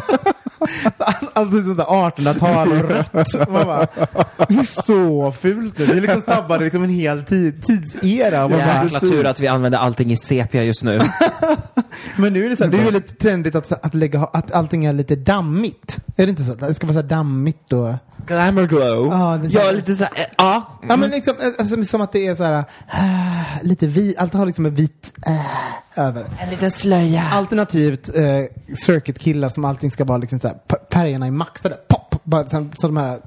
Alltså sånt där 1800-tal och rött. Man bara, det är så fult. Det är liksom sabbade liksom en hel tid, tidsera. Man bara, Jäkla tur att vi använder allting i sepia just nu. men nu är det så här, det är ju väldigt trendigt att, att, lägga, att allting är lite dammigt. Är det inte så? Att Det ska vara så här dammigt och... Glamour glow. Ja, det är så- ja, lite så här, eh, ja. Ja men liksom, alltså, som att det är så här, äh, lite vit, allt har liksom en vit äh, över. En liten slöja. Alternativt eh, circuitkillar som allting ska vara liksom så här, färgerna är maxade. Pop! Bara, så, så de här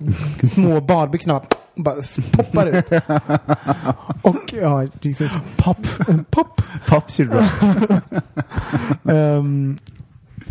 små badbyxorna bara, bara poppar ut. Och ja, Jesus. Pop. Pop. Pop Children. Ehm,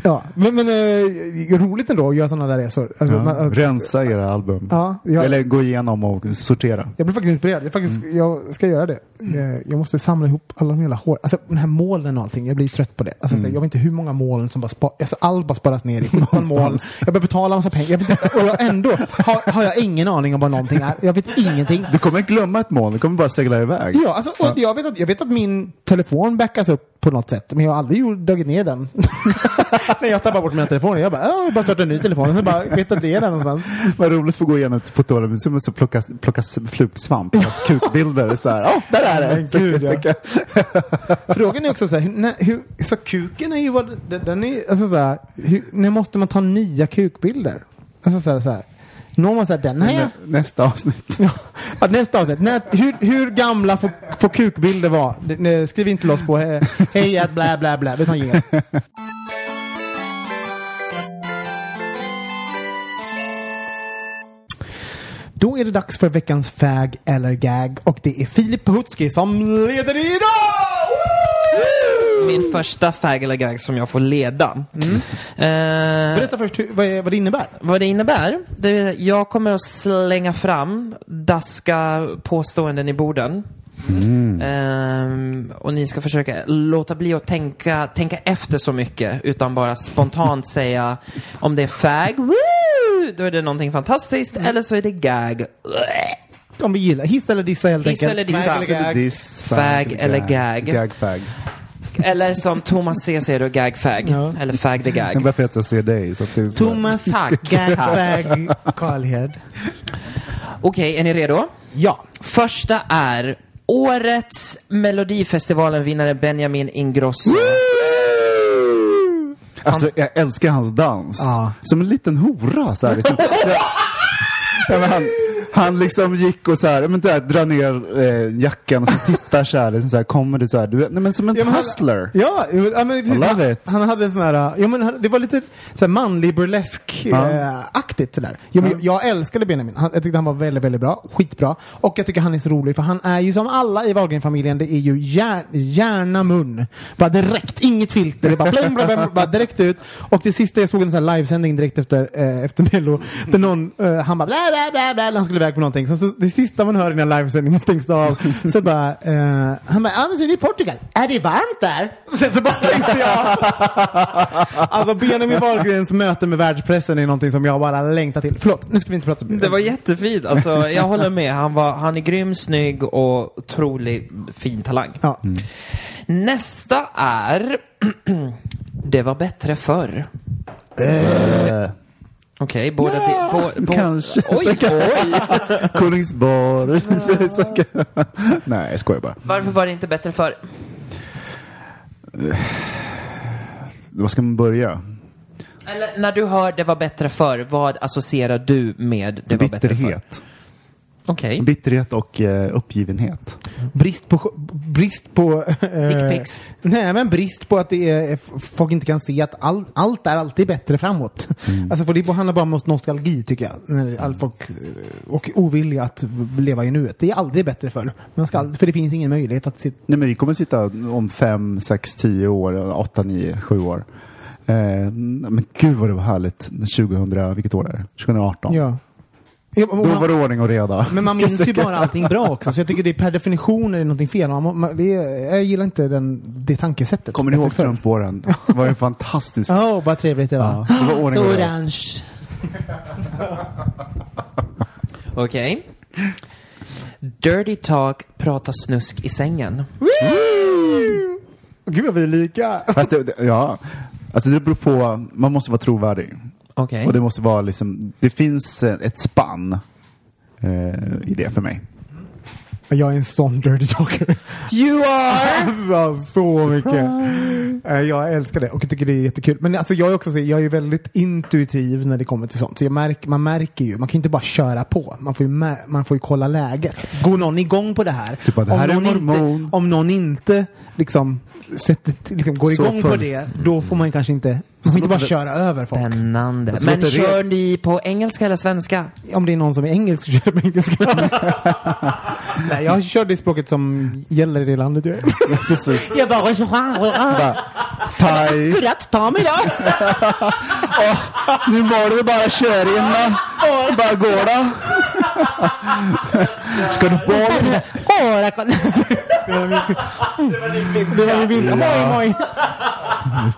ja, men, men eh, roligt ändå att göra sådana där resor. Alltså, Ja, man, att- rensa era album. Ja, jag- Eller gå igenom och sortera. Jag blir faktiskt inspirerad. Jag, faktiskt, Mm. jag ska göra det. Eh, Jag måste samla ihop alla de jävla hår. Alltså den här molnen och allting. Jag blir trött på det. Alltså, Mm. så, jag vet inte hur många moln som bara sparas. Alltså, allt bara sparas ner i 17 moln. Jag behöver betala massa pengar. Jag vet och jag, ändå har, har jag ingen aning om vad någonting är. Jag vet ingenting. Du kommer glömma ett moln, du kommer bara segla iväg. Ja, alltså, och jag, vet att, jag vet att min telefon backas upp på något sätt. Men jag har aldrig dragit ner den. När jag tappar bort mina telefoner. Jag bara, "Ja, jag bara startar en ny telefon. Och så bara vet att det är någonstans. Vad roligt att få gå igenom ett fotoalbum som så plocka, plocka flugsvamp, alltså kukbilder. Så här, oh, där är det! Gud, ja. Så- Frågan är också så här, hur, när, hur, så kuken är ju vad, den- är, alltså så här, hur, när måste man ta nya kukbilder? Alltså så här, så här. Når man så här, den här, Nä, nästa avsnitt. ja, nästa avsnitt. När, hur, hur gamla får, får kukbilder vara? Nej, Skriv in till oss på he- hej at bla bla bla. Vi tar en Då är det dags för veckans fag eller gag och det är Filip Pahutski som leder idag! Min första fag eller gag som jag får leda. Mm. Eh, Berätta först hur, vad, är- vad det innebär. vad det innebär? Det jag kommer att slänga fram daska påståenden i borden. Ehm, och ni ska försöka låta bli att tänka, tänka efter så mycket utan bara spontant säga om det är fag, woo, då är det någonting fantastiskt, eller så är det gag. Om vi gillar. Hiss eller dissa helt Hiss enkelt. eller dissa. Fag eller gag. Diss, Fag eller gag. Gag, fag. Eller som Thomas C säger då, gag fag. Ja. Eller fag the gag. bara för att jag ser dig. Så att det är så. Thomas Tack. Gag Fag Karlhed. Okej, är ni redo? Ja. Första är Årets Melodifestivalen-vinnare Benjamin Ingrosso. Alltså, jag älskar hans dans. Ja. Som en liten hora. Så här, liksom. ja, han, han liksom gick och så här, men där, drar ner eh, jackan och så så här, liksom så här kommer det så här, du nej, men som en Ja, men han- hustler. Ja, jo, ja men precis. I love han, it. han hade en sån här, ja men han- det var lite så här manlig burlesk Ja. eh. Jo, men jag, jag älskade Benjamin. Han, jag tyckte han var väldigt, väldigt bra. Skitbra. Och jag tycker han är så rolig för han är ju som alla i Wahlgren-familjen, det är ju hjär, hjärna mun. Bara direkt, inget filter. Det bara, bling, bling, bling, bara direkt ut. Och det sista jag såg en sån här livesändning direkt efter, eh, efter Mello. Där någon, eh, han bara bla bla bla bla, han skulle iväg på någonting. Så, så det sista man hör i den här livesändningen stängs av. Så bara, eh, han bara, ja men så är det i Portugal. Är det varmt där? Sen så bara tänkte jag. Alltså Benjamin Wahlgrens möte med världspressen är någonting som jag bara längtar till. Förlåt, nu ska vi inte prata så mycket. Det var jättefint. Alltså, jag håller med. Han, var, han är grym, snygg och otroligt fin talang. Ja. Nästa är Det var bättre förr. Eh, Okej, båda... Ja, bo, bo, kanske. Oj, oj! Kolingsborg. Nej, jag skojar bara. Varför var det inte bättre förr? Var ska man börja? Eller när du hör det var bättre förr, vad associerar du med det var bättre förr? Okej. Bitterhet och eh, uppgivenhet. Brist på... Brist på... eh, Dickpics. Nej, men brist på att det är, folk inte kan se att all, allt är alltid bättre framåt. Alltså för det handlar bara om nostalgi tycker jag. När all folk, eh, och ovilja att leva i nuet. Det är aldrig bättre förr. Man ska aldrig, för det finns ingen möjlighet att sitta... Nej, men vi kommer sitta om fem, sex, tio år, åtta, nio, sju år. Eh, men gud vad det var härligt 2000, vilket år är det? 2018. Ja. Ja, Då man- var det ordning och reda. Men man minns ju bara allting bra också, så jag tycker det är per definition är det någonting fel. Man, man, det är, jag gillar inte den, det tankesättet. Kommer ni ihåg. Trump-åren? Det var ju fantastiskt. Åh, vad trevligt det var. Ja, det var ordning så och reda. orange. Okej. Dirty Talk pratar snusk i sängen. Gud vad vi är lika. Fast det, det, ja, alltså det beror på, man måste vara trovärdig. Okej. Och det måste vara liksom, det finns eh, ett spann eh, i det för mig. Jag är en sån dirty talker. You are! Alltså, så mycket. Eh, Jag älskar det och jag tycker det är jättekul. Men alltså, jag är också så, jag är väldigt intuitiv när det kommer till sånt. Så jag märker, man märker ju, man kan inte bara köra på. Man får ju, mä- man får ju kolla läget. Går någon igång på det här? Typ det här är någon inte, om någon inte liksom, sätter, liksom går Så igång på följs- det, då får man kanske inte, man får inte bara köra över folk. Spännande. Så Men det- kör ni på engelska eller svenska? Om det är någon som är engelsk så kör jag på engelska. Nej, jag kör det språket som gäller i det landet jag är. Precis. Jag bara, så Bara, Thai. Godnatt, ta mig då! Nu var det bara kör in va? Bara går då. Ska du? Åh, där kom- Det var min fin- Det var min finska. Moj, moj.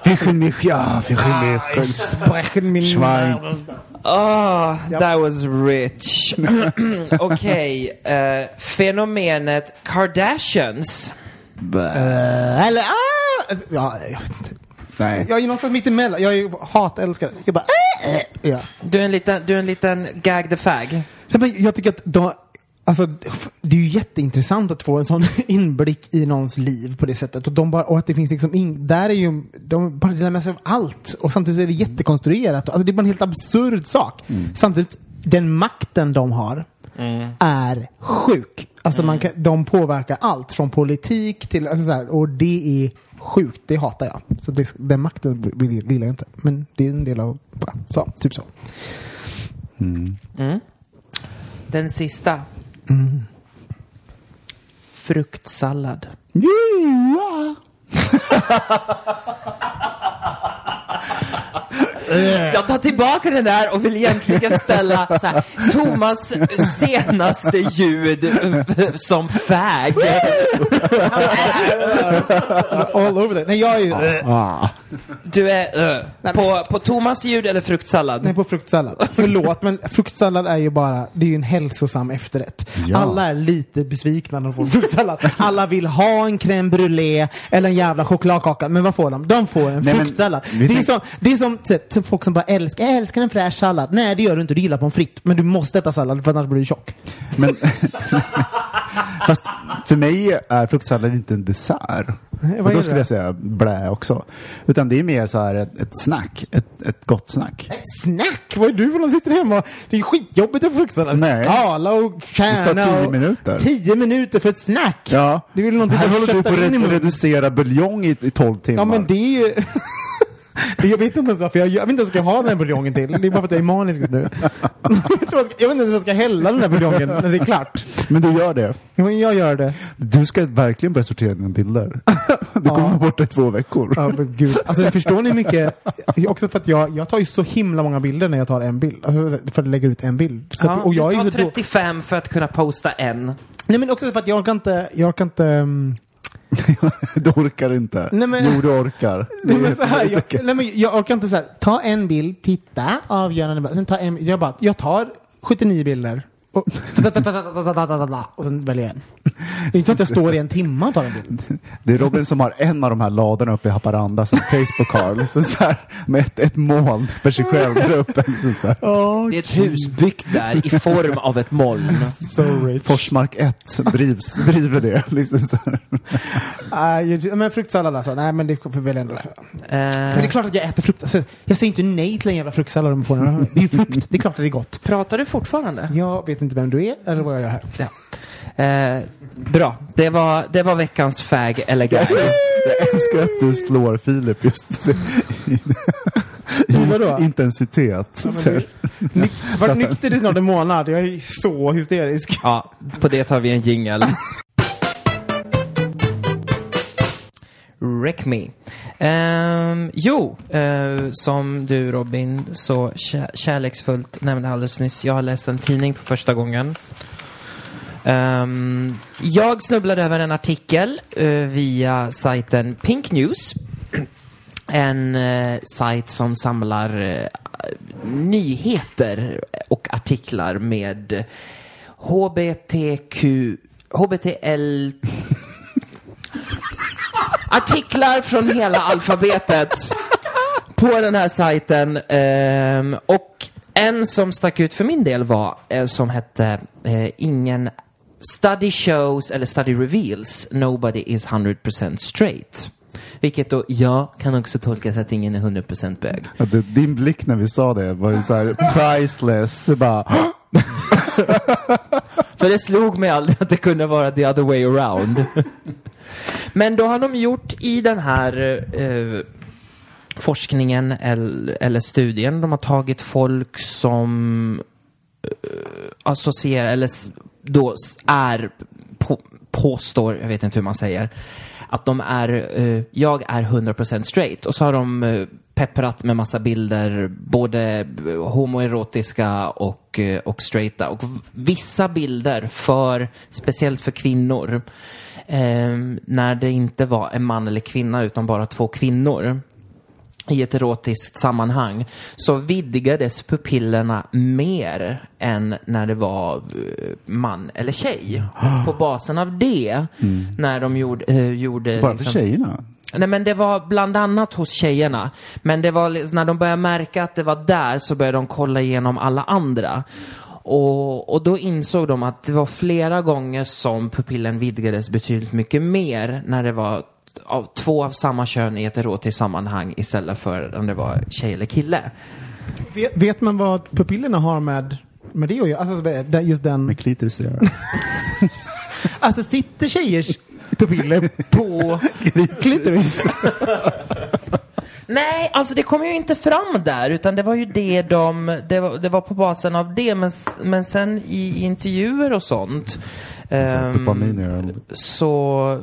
Fischen mich, ja, fischen mich. Sprechen min... Schwein. Ah, that was rich. Okej, eh, fenomenet Kardashians. Eh, Eller, ah! Ja, jag vet inte. Nej. Jag är någonstans mitt emellan. Jag är hatälskare. Jag bara, äh, äh. Ja. Du är en liten, du är en liten gag the fag. Jag tycker att de, alltså, det är ju jätteintressant att få en sån inblick i någons liv på det sättet. Och, de bara, och att det finns liksom in, där är ju, de bara delar med sig av allt. Och samtidigt är det jättekonstruerat. Alltså det är bara en helt absurd sak. Samtidigt, den makten de har är sjuk. Alltså man kan, de påverkar allt från politik till, alltså så här, och det är sjukt. Det hatar jag. Så det, den makten gillar jag inte. Men det är en del av, bara, så, typ så. Den sista. Fruktsallad. Ja. Jag tar tillbaka den där och vill egentligen ställa så här, Thomas senaste ljud som fag. All over there. Nej, jag är Ah. Du är uh, på, på Thomas ljud eller fruktsallad? Nej, på fruktsallad. Förlåt, men fruktsallad är ju bara, det är ju en hälsosam efterrätt. Ja. Alla är lite besvikna när de får fruktsallad. Alla vill ha en crème brûlée eller en jävla chokladkaka. Men vad får de? De får en Nej, men fruktsallad. vi Det är, som, det är som typ, typ folk som bara älskar, jag älskar en fräsch sallad. Nej, det gör du inte. Du gillar pommes frites. Men du måste äta sallad för annars blir du tjock. Men, fast för mig är fruktsallad inte en dessert. vad Och är då det skulle då? jag säga blä också. Utan det är mer så här ett, ett snack, ett, ett gott snack. Ett snack? Vad är du som sitter hemma? Det är skitjobbigt att. Nej. Skala och kärna. Det tar tio och- minuter. Tio minuter för ett snack? Ja, Det är väl någonting här håller du på att reducera buljong i, i 12 timmar. Ja men det är ju... Det- Jag vet inte ens varför jag, jag vet inte vad jag ska ha den här buljongen till. Det är bara för att jag är manisk just nu. Jag vet inte ens vad jag ska hälla den här buljongen när det är klart. Men du gör det. Ja, Men jag gör det. Du ska verkligen börja sortera dina bilder. Du kommer vara borta i två veckor. Ja, men gud. Alltså förstår ni mycket? Också för att jag, jag tar ju så himla många bilder när jag tar en bild. Alltså för att lägga ut en bild. Så att, Ja, och jag du är tar ju så då, 35 för att kunna posta en. Nej men också för att jag orkar inte, jag orkar inte... um, Du orkar inte. Nej, men- Jo, du orkar. Nej, men så här, jag, nej, men jag orkar inte så här, ta en bild, titta, avgörande, sen ta en, jag bara, jag tar 79 bilder och, och sen väljer jag en. Det är inte så att jag står i en timme och tar en bild. Det är Robin som har en av de här ladorna uppe i Haparanda som Facebook har. Liksom så här, med ett, ett moln för sig själv där uppe. Liksom så, här. Det är ett hus byggt där i form av ett moln. So rich. Forsmark 1 drivs, driver det. Liksom så här. Uh, men fruktsallad alltså, nej men det får väl ändå. Men det är klart att jag äter frukt. Alltså, jag säger inte nej till en jävla fruktsallad om jag får den. Det är ju frukt, det är klart att det är gott. pratar du fortfarande? Jag vet inte vem du är eller vad jag gör här. Ja. Eh, bra, det var, det var veckans fag eller gag. Jag älskar att du slår Filip just i, I intensitet. Här. Ny, varit nykter i snart en månad. Jag är så hysterisk. Ja, på det tar vi en jingel. Wreck me. Ehm, jo, eh, som du Robin så kär kärleksfullt nämnde alldeles nyss. Jag har läst en tidning för första gången. Ehm, jag snubblade över en artikel eh, via sajten Pink News. En eh, sajt som samlar eh, nyheter och artiklar med HBTQ, HBTL artiklar från hela alfabetet på den här sajten. Ehm, och en som stack ut för min del var en som hette eh, Ingen Study shows eller study reveals nobody is 100% straight. Vilket då, ja, kan också tolkas att ingen är 100% bög. Ja, det, din blick när vi sa det var ju så här priceless. Bara, För det slog mig aldrig att det kunde vara the other way around. Men då har de gjort i den här eh, forskningen eller, eller studien, de har tagit folk som eh, associerar, eller då är, på, påstår, jag vet inte hur man säger, att de är, eh, jag är 100% straight. Och så har de eh, pepprat med massa bilder, både homoerotiska och, eh, och straighta. Och vissa bilder för, speciellt för kvinnor, eh, när det inte var en man eller kvinna utan bara två kvinnor i ett erotiskt sammanhang så vidgades pupillerna mer än när det var eh, man eller tjej. På basen av det, när de gjorde... eh, gjorde bara för tjejerna. Nej men det var bland annat hos tjejerna. Men det var liksom- när de började märka att det var där så började de kolla igenom alla andra. Och, och då insåg de att det var flera gånger som pupillen vidgades betydligt mycket mer när det var av två av samma kön i ett erotiskt sammanhang istället för om det var tjej eller kille. Vet, vet man vad pupillerna har med, med det att göra? Alltså just den... Med klitoris att göra. Alltså sitter tjejers pupiller på klitoris? Nej, alltså det kom ju inte fram där utan det var ju det de, det var, det var på basen av det men, men sen i intervjuer och sånt gör så,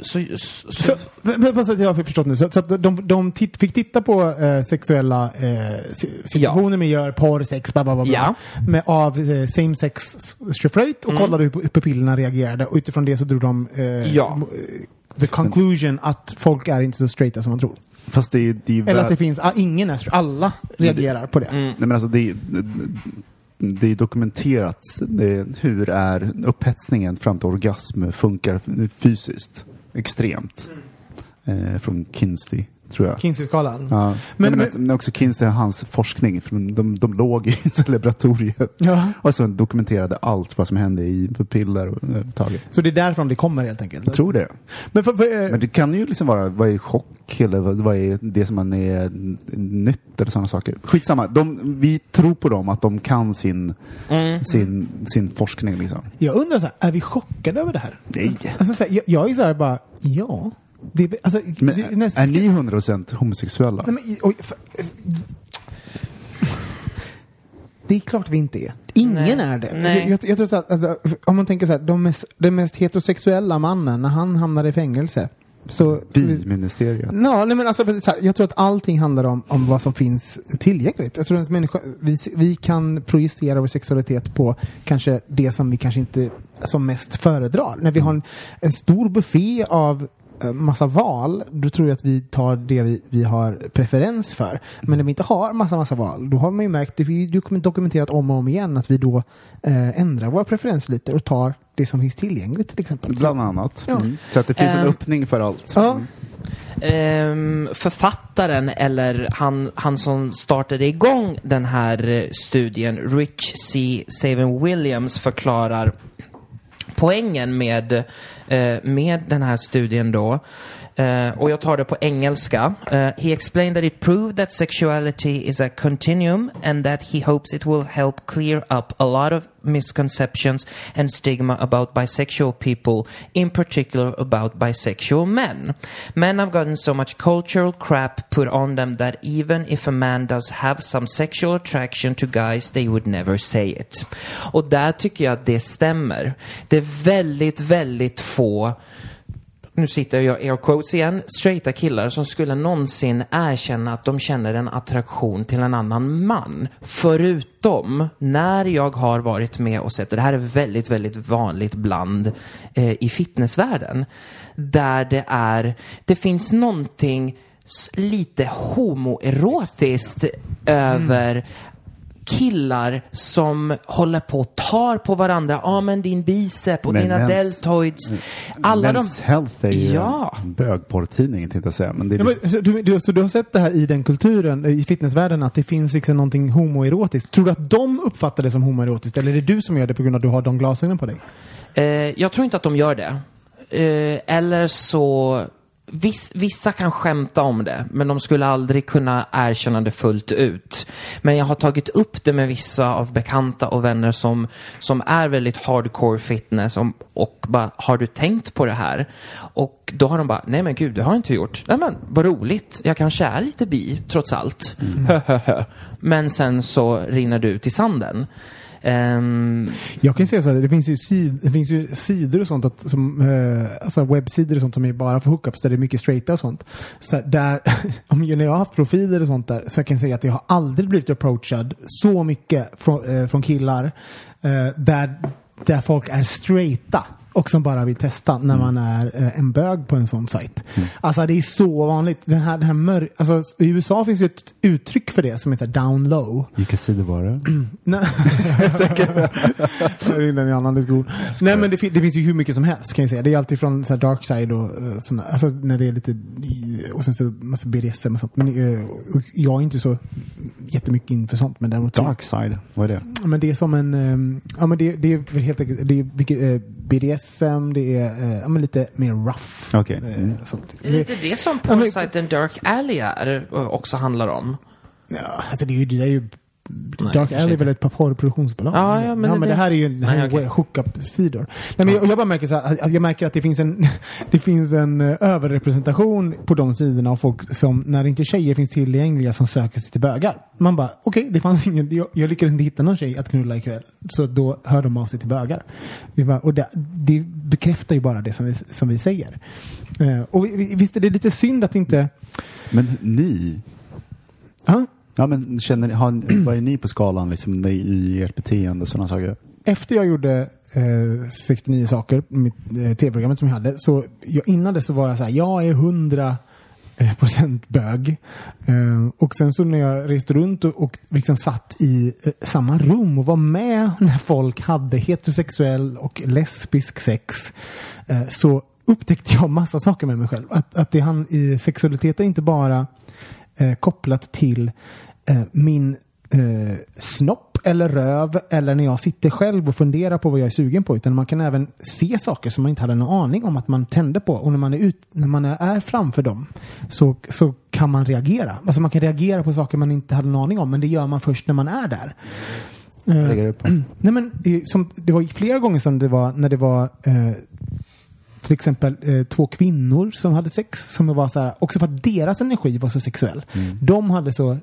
så, så, Så, men- men så att jag har förstått nu. Så, så att de, de titt, fick titta på eh, sexuella eh, si- situationer med gör, porr, sex, bla bla bla. Ja. med, av eh, same sex straight och kollade hur pu- pupillerna reagerade. Och utifrån det så drog de eh, Ja. the conclusion att folk är inte så straighta som man tror. Fast det är, det är Eller att det finns, ah, ingen är. Alla reagerar på det. Mm. Nej, men alltså det, det är dokumenterat det, hur är upphetsningen fram till orgasm funkar fysiskt. Extremt. Eh, från Kinsey, tror jag. Kinsey-skalan. Ja. Men- Men, men, men- men också Kinsey, hans forskning, för de, de låg i så laboratoriet. Ja. Och så dokumenterade allt vad som hände i pupiller och överhuvudtaget. Så det är därifrån det kommer helt enkelt. Jag tror det. Men, för, för, eh, Men det kan ju liksom vara, vad är chock eller vad, vad är det som man är nytt eller sådana saker. Skitsamma, de, vi tror på dem att de kan sin, Mm. sin, sin forskning liksom. jag undrar så här, är vi chockade över det här? Nej. Alltså, så här, jag, jag är så här bara, ja. Det, alltså, Men det, näst- är ni 100% homosexuella? Nej, men, oj, för, det är klart vi inte är. Ingen Nej. är det. Nej. Jag, jag, jag tror så att, alltså, om man tänker så här, de mest, den mest heterosexuella mannen, när han hamnar i fängelse. Så, Bi-ministeriet. Ja, nej, men alltså, så här, jag tror att allting handlar om, om vad som finns tillgängligt. Jag tror att människa, vi, vi kan projicera vår sexualitet på kanske det som vi kanske inte som mest föredrar. När vi har en, en stor buffé av massa val, då tror jag att vi tar det vi, vi har preferens för. Men när vi inte har massa, massa val, då har man ju märkt, det är dokumenterat om och om igen, att vi då eh, ändrar våra preferenser lite och tar det som finns tillgängligt till exempel. Bland annat. Ja. Mm. Så att det finns en Ehm. öppning för allt. Ja. Mm. Ehm, författaren, eller han, han som startade igång den här eh, studien, Rich C. Saven Williams, förklarar poängen med, eh, med den här studien då. Eh, och jag tar det på engelska. Eh, he explained that it proved that sexuality is a continuum and that he hopes it will help clear up a lot of misconceptions and stigma about bisexual people, in particular about bisexual men. Men have gotten so much cultural crap put on them that even if a man does have some sexual attraction to guys, they would never say it. Och där tycker jag att det stämmer. Det är väldigt, väldigt få nu sitter jag air quotes igen, straighta killar som skulle någonsin erkänna att de känner en attraktion till en annan man. Förutom när jag har varit med och sett, och det här är väldigt, väldigt vanligt bland eh, i fitnessvärlden, där det är, det finns någonting lite homoerotiskt över killar som håller på och tar på varandra. Ja, men din bicep och Men dina mens- deltoids. Alla de... Men's Health är ju Ja. en bögporrtidning tänkte jag säga. Men det är Ja, men, så, du, du, så du har sett det här i den kulturen, i fitnessvärlden, att det finns liksom någonting homoerotiskt. Tror du att de uppfattar det som homoerotiskt eller är det du som gör det på grund av att du har de glasögonen på dig? Eh, jag tror inte att de gör det. Eh, eller så... Viss, vissa kan skämta om det, men de skulle aldrig kunna erkänna det fullt ut. Men jag har tagit upp det med vissa av bekanta och vänner som, som är väldigt hardcore fitness och, och bara, har du tänkt på det här? Och då har de bara, nej men gud, det har jag inte gjort. Nej men, vad roligt, jag kanske är lite bi, trots allt. men sen så rinner du ut i sanden. Um, Jag kan säga så här, det finns ju, sid, det finns ju sidor och sånt, att, som, eh, alltså webbsidor och sånt som är bara för hookups där det är mycket straighta och sånt. Så här, där, om jag, när jag har haft profiler och sånt där så jag kan säga att jag har aldrig blivit approachad så mycket från, eh, från killar eh, där, där folk är straighta och som bara vill testa när man är eh, en bög på en sån sajt. Alltså det är så vanligt. Den här, den här mör- alltså, I USA finns ju ett uttryck för det som heter down low. Vilka sidor var det? Det är en annan diskussion. Nej men det, det finns ju hur mycket som helst kan jag säga. Det är alltid från så här, dark side och uh, såna, alltså när det är lite, och sen så massa BDSM och sånt. Men och jag är inte så jättemycket inför sånt. Men däremot Dark side, vad är det? Men det är som en, ja men det, det är helt enkelt, det är vilket, BDSM, det är men lite mer rough. Okej. eh, Mm. sånt. Det är lite det som Ja, men- Porsight and Dark Alley är, och också handlar om. Ja, alltså det är ju, det är ju Nej, Dark Alley är väl ett par porrproduktionsbolag? Ja, ja, men ja, men det- det här är ju det här Nej, är okej. hookup-sidor. Nej, men jag, jag bara märker så här, jag märker att det finns en, det finns en eh, överrepresentation på de sidorna av folk som, när inte tjejer finns tillgängliga, som söker sig till bögar. Man bara, okej, det fanns ingen, jag, jag lyckades inte hitta någon tjej att knulla ikväll. Så då hör de av sig till bögar. Vi bara, och det, det bekräftar ju bara det som vi, som vi säger. Eh, och vi- vi- visst är det lite synd att inte... Men ni, Ja, ja, men känner, har, vad är ni på skalan liksom, i- i ert beteende och sådana saker? efter jag gjorde eh, 69 saker, mitt eh, tv-programmet som jag hade, så jag, innan det så var jag så här, jag är 100 eh, procent bög. Eh, och sen så när jag reste runt och, och liksom satt i eh, samma rum och var med när folk hade heterosexuell och lesbisk sex, eh, så upptäckte jag massa saker med mig själv. Att, att det han i sexualitet är inte bara eh, kopplat till min eh, snopp eller röv eller när jag sitter själv och funderar på vad jag är sugen på. Utan man kan även se saker som man inte hade någon aning om att man tände på. Och när man är, ut, när man är, framför dem så, så kan man reagera. Alltså man kan reagera på saker man inte hade någon aning om. Men det gör man först när man är där. Eh. Nej men eh, som, det var flera gånger som det var när det var eh, till exempel eh, två kvinnor som hade sex som var så här, också för att deras energi var så sexuell. De hade så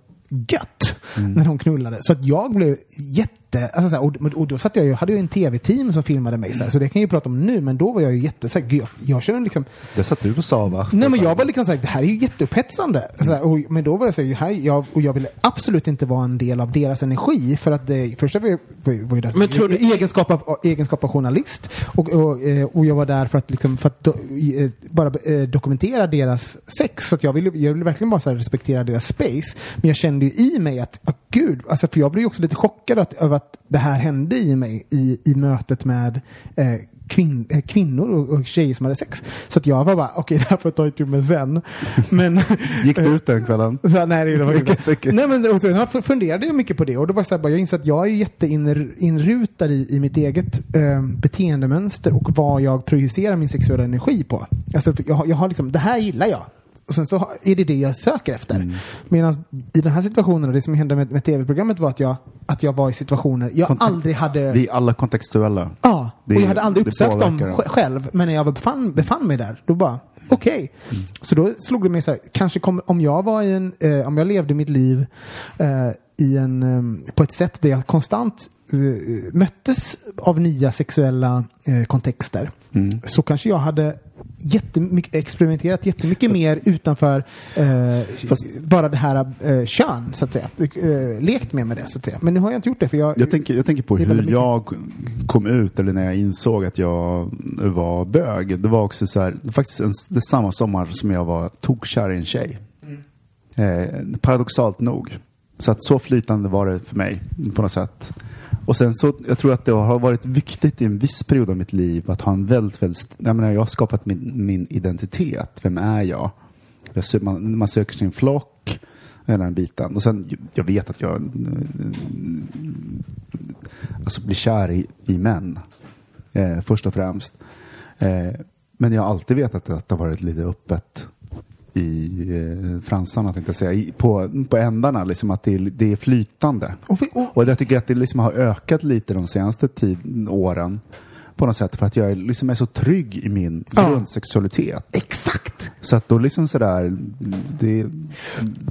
gött när de knullade. Så att jag blev jätte, alltså så här, och, och då satt jag ju, hade jag en tv-team som filmade mig så, här, så det kan jag ju prata om nu, men då var jag ju jätte, så här, gud, jag, jag känner liksom, Det satt du och sa va? Nej men jag var liksom såhär, det här är ju jätteupphetsande. Så här, och, men då var jag såhär, här, jag, och jag ville absolut inte vara en del av deras energi. För att det första var, var, var ju det, Men tror du- egenskap, av, egenskap av journalist. Och, och, eh, och jag var där för att, liksom, för att do, eh, bara eh, dokumentera deras sex. Så att jag ville, jag ville verkligen bara så här, respektera deras space. Men jag kände ju i mig att, ah, gud, alltså, för jag blev ju också lite chockad att, över att det här hände i mig i, i mötet med eh, kvin, eh, kvinnor och, och tjejer som hade sex. Så att jag var bara, okej, det här får jag ta itu med sen. Men, Gick du ut den kvällen? så, nej, det var inte. Nej, men och sen funderade jag mycket på det och då var så här, bara, jag insåg att jag är jätteinrutad i, i mitt eget eh, beteendemönster och vad jag projicerar min sexuella energi på. Alltså, jag, jag har liksom, det här gillar jag. Och sen så är det det jag söker efter. Mm. Medan i den här situationen, och det som hände med, med tv-programmet var att jag, att jag var i situationer jag Kontakt- aldrig hade... Vi är alla kontextuella. Ja, Det- och jag hade aldrig uppsökt dem själv. Men när jag befann, befann mig där, då bara, okej. Mm. Så då slog det mig så här, kanske kom, om jag var i en, eh, om jag levde mitt liv eh, i en, eh, på ett sätt där jag konstant eh, möttes av nya sexuella eh, kontexter. Mm. Så kanske jag hade jättemycket, experimenterat jättemycket mer utanför eh, Fast- bara det här eh, kön, så att säga. Eh, lekt med med det, så att säga. Men nu har jag inte gjort det, för jag... Jag tänker, jag tänker på hur väldigt jag kom ut, eller när jag insåg att jag var bög. Det var också så här, faktiskt en, det samma sommar som jag var tokkär i en tjej. Eh, paradoxalt nog. Så att så flytande var det för mig på något sätt. Och sen så, jag tror att det har varit viktigt i en viss period av mitt liv att ha en väldigt, väldigt, jag menar jag har skapat min, min identitet. Vem är jag? jag man, man söker sin flock, hela den biten. Och sen, jag vet att jag eh, alltså blir kär i, i män. Eh, först och främst. Eh, men jag har alltid vetat att det har varit lite öppet i eh, fransarna, tänkte jag säga. I, på, på ändarna, liksom att det är, det är flytande. Och vi- och- Och jag tycker att det liksom har ökat lite de senaste tid, åren. På något sätt för att jag är, liksom är så trygg i min Ja. grundsexualitet. Exakt! Så att då liksom sådär, det är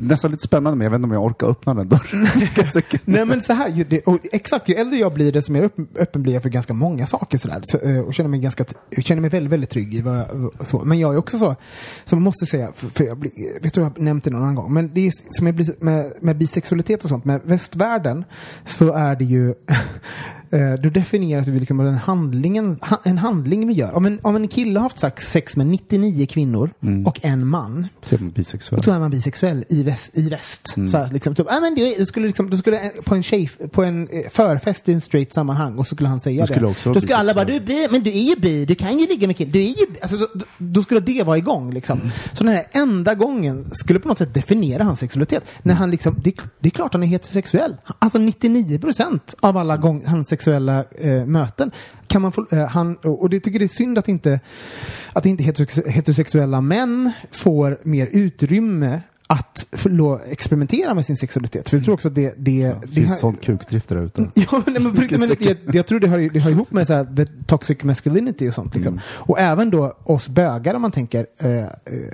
nästan lite spännande men jag vet inte om jag orkar öppna den dörren. Nej men så här, ju- det, och exakt, ju äldre jag blir desto mer öppen, öppen blir jag för ganska många saker sådär. Så, eh, och känner mig, ganska, känner mig väldigt, väldigt trygg i vad jag, så. Men jag är också så, som jag måste säga, för, för jag, blir, jag tror jag har nämnt det någon annan gång, men det är som jag blir, med, med bisexualitet och sånt, med västvärlden så är det ju då definieras vi liksom av den handlingen, ha, en handling vi gör. Om en, om en kille har haft sex- med 99 kvinnor och en man, Så är man bisexuell. så är man bisexuell i väst. I väst. Mm. Så här, liksom, typ, ah, men du, du skulle, liksom, du skulle på en tjej, på en eh, förfest i en straight sammanhang och så skulle han säga Du skulle det. också vara då skulle alla bara, du är bi, men du är ju bi, du kan ju ligga med killar. Du är ju bi. Alltså, så, då- då skulle det vara igång liksom. Mm. Så den här enda gången skulle på något sätt definiera hans sexualitet. När han liksom, det, det är klart han är heterosexuell. Alltså 99 procent av alla gång, hans sexuella eh, möten. Kan man få, eh, han, och det tycker det är synd att inte, att inte heterosex- heterosexuella män får mer utrymme att experimentera med sin sexualitet. För jag tror också att det... det, Det det finns har- sån kukdrift där ute. Ja, men, men, men, jag, jag tror det hör, det hör ihop med så här, the toxic masculinity och sånt. Liksom. Och även då oss bögar om man tänker eh, eh,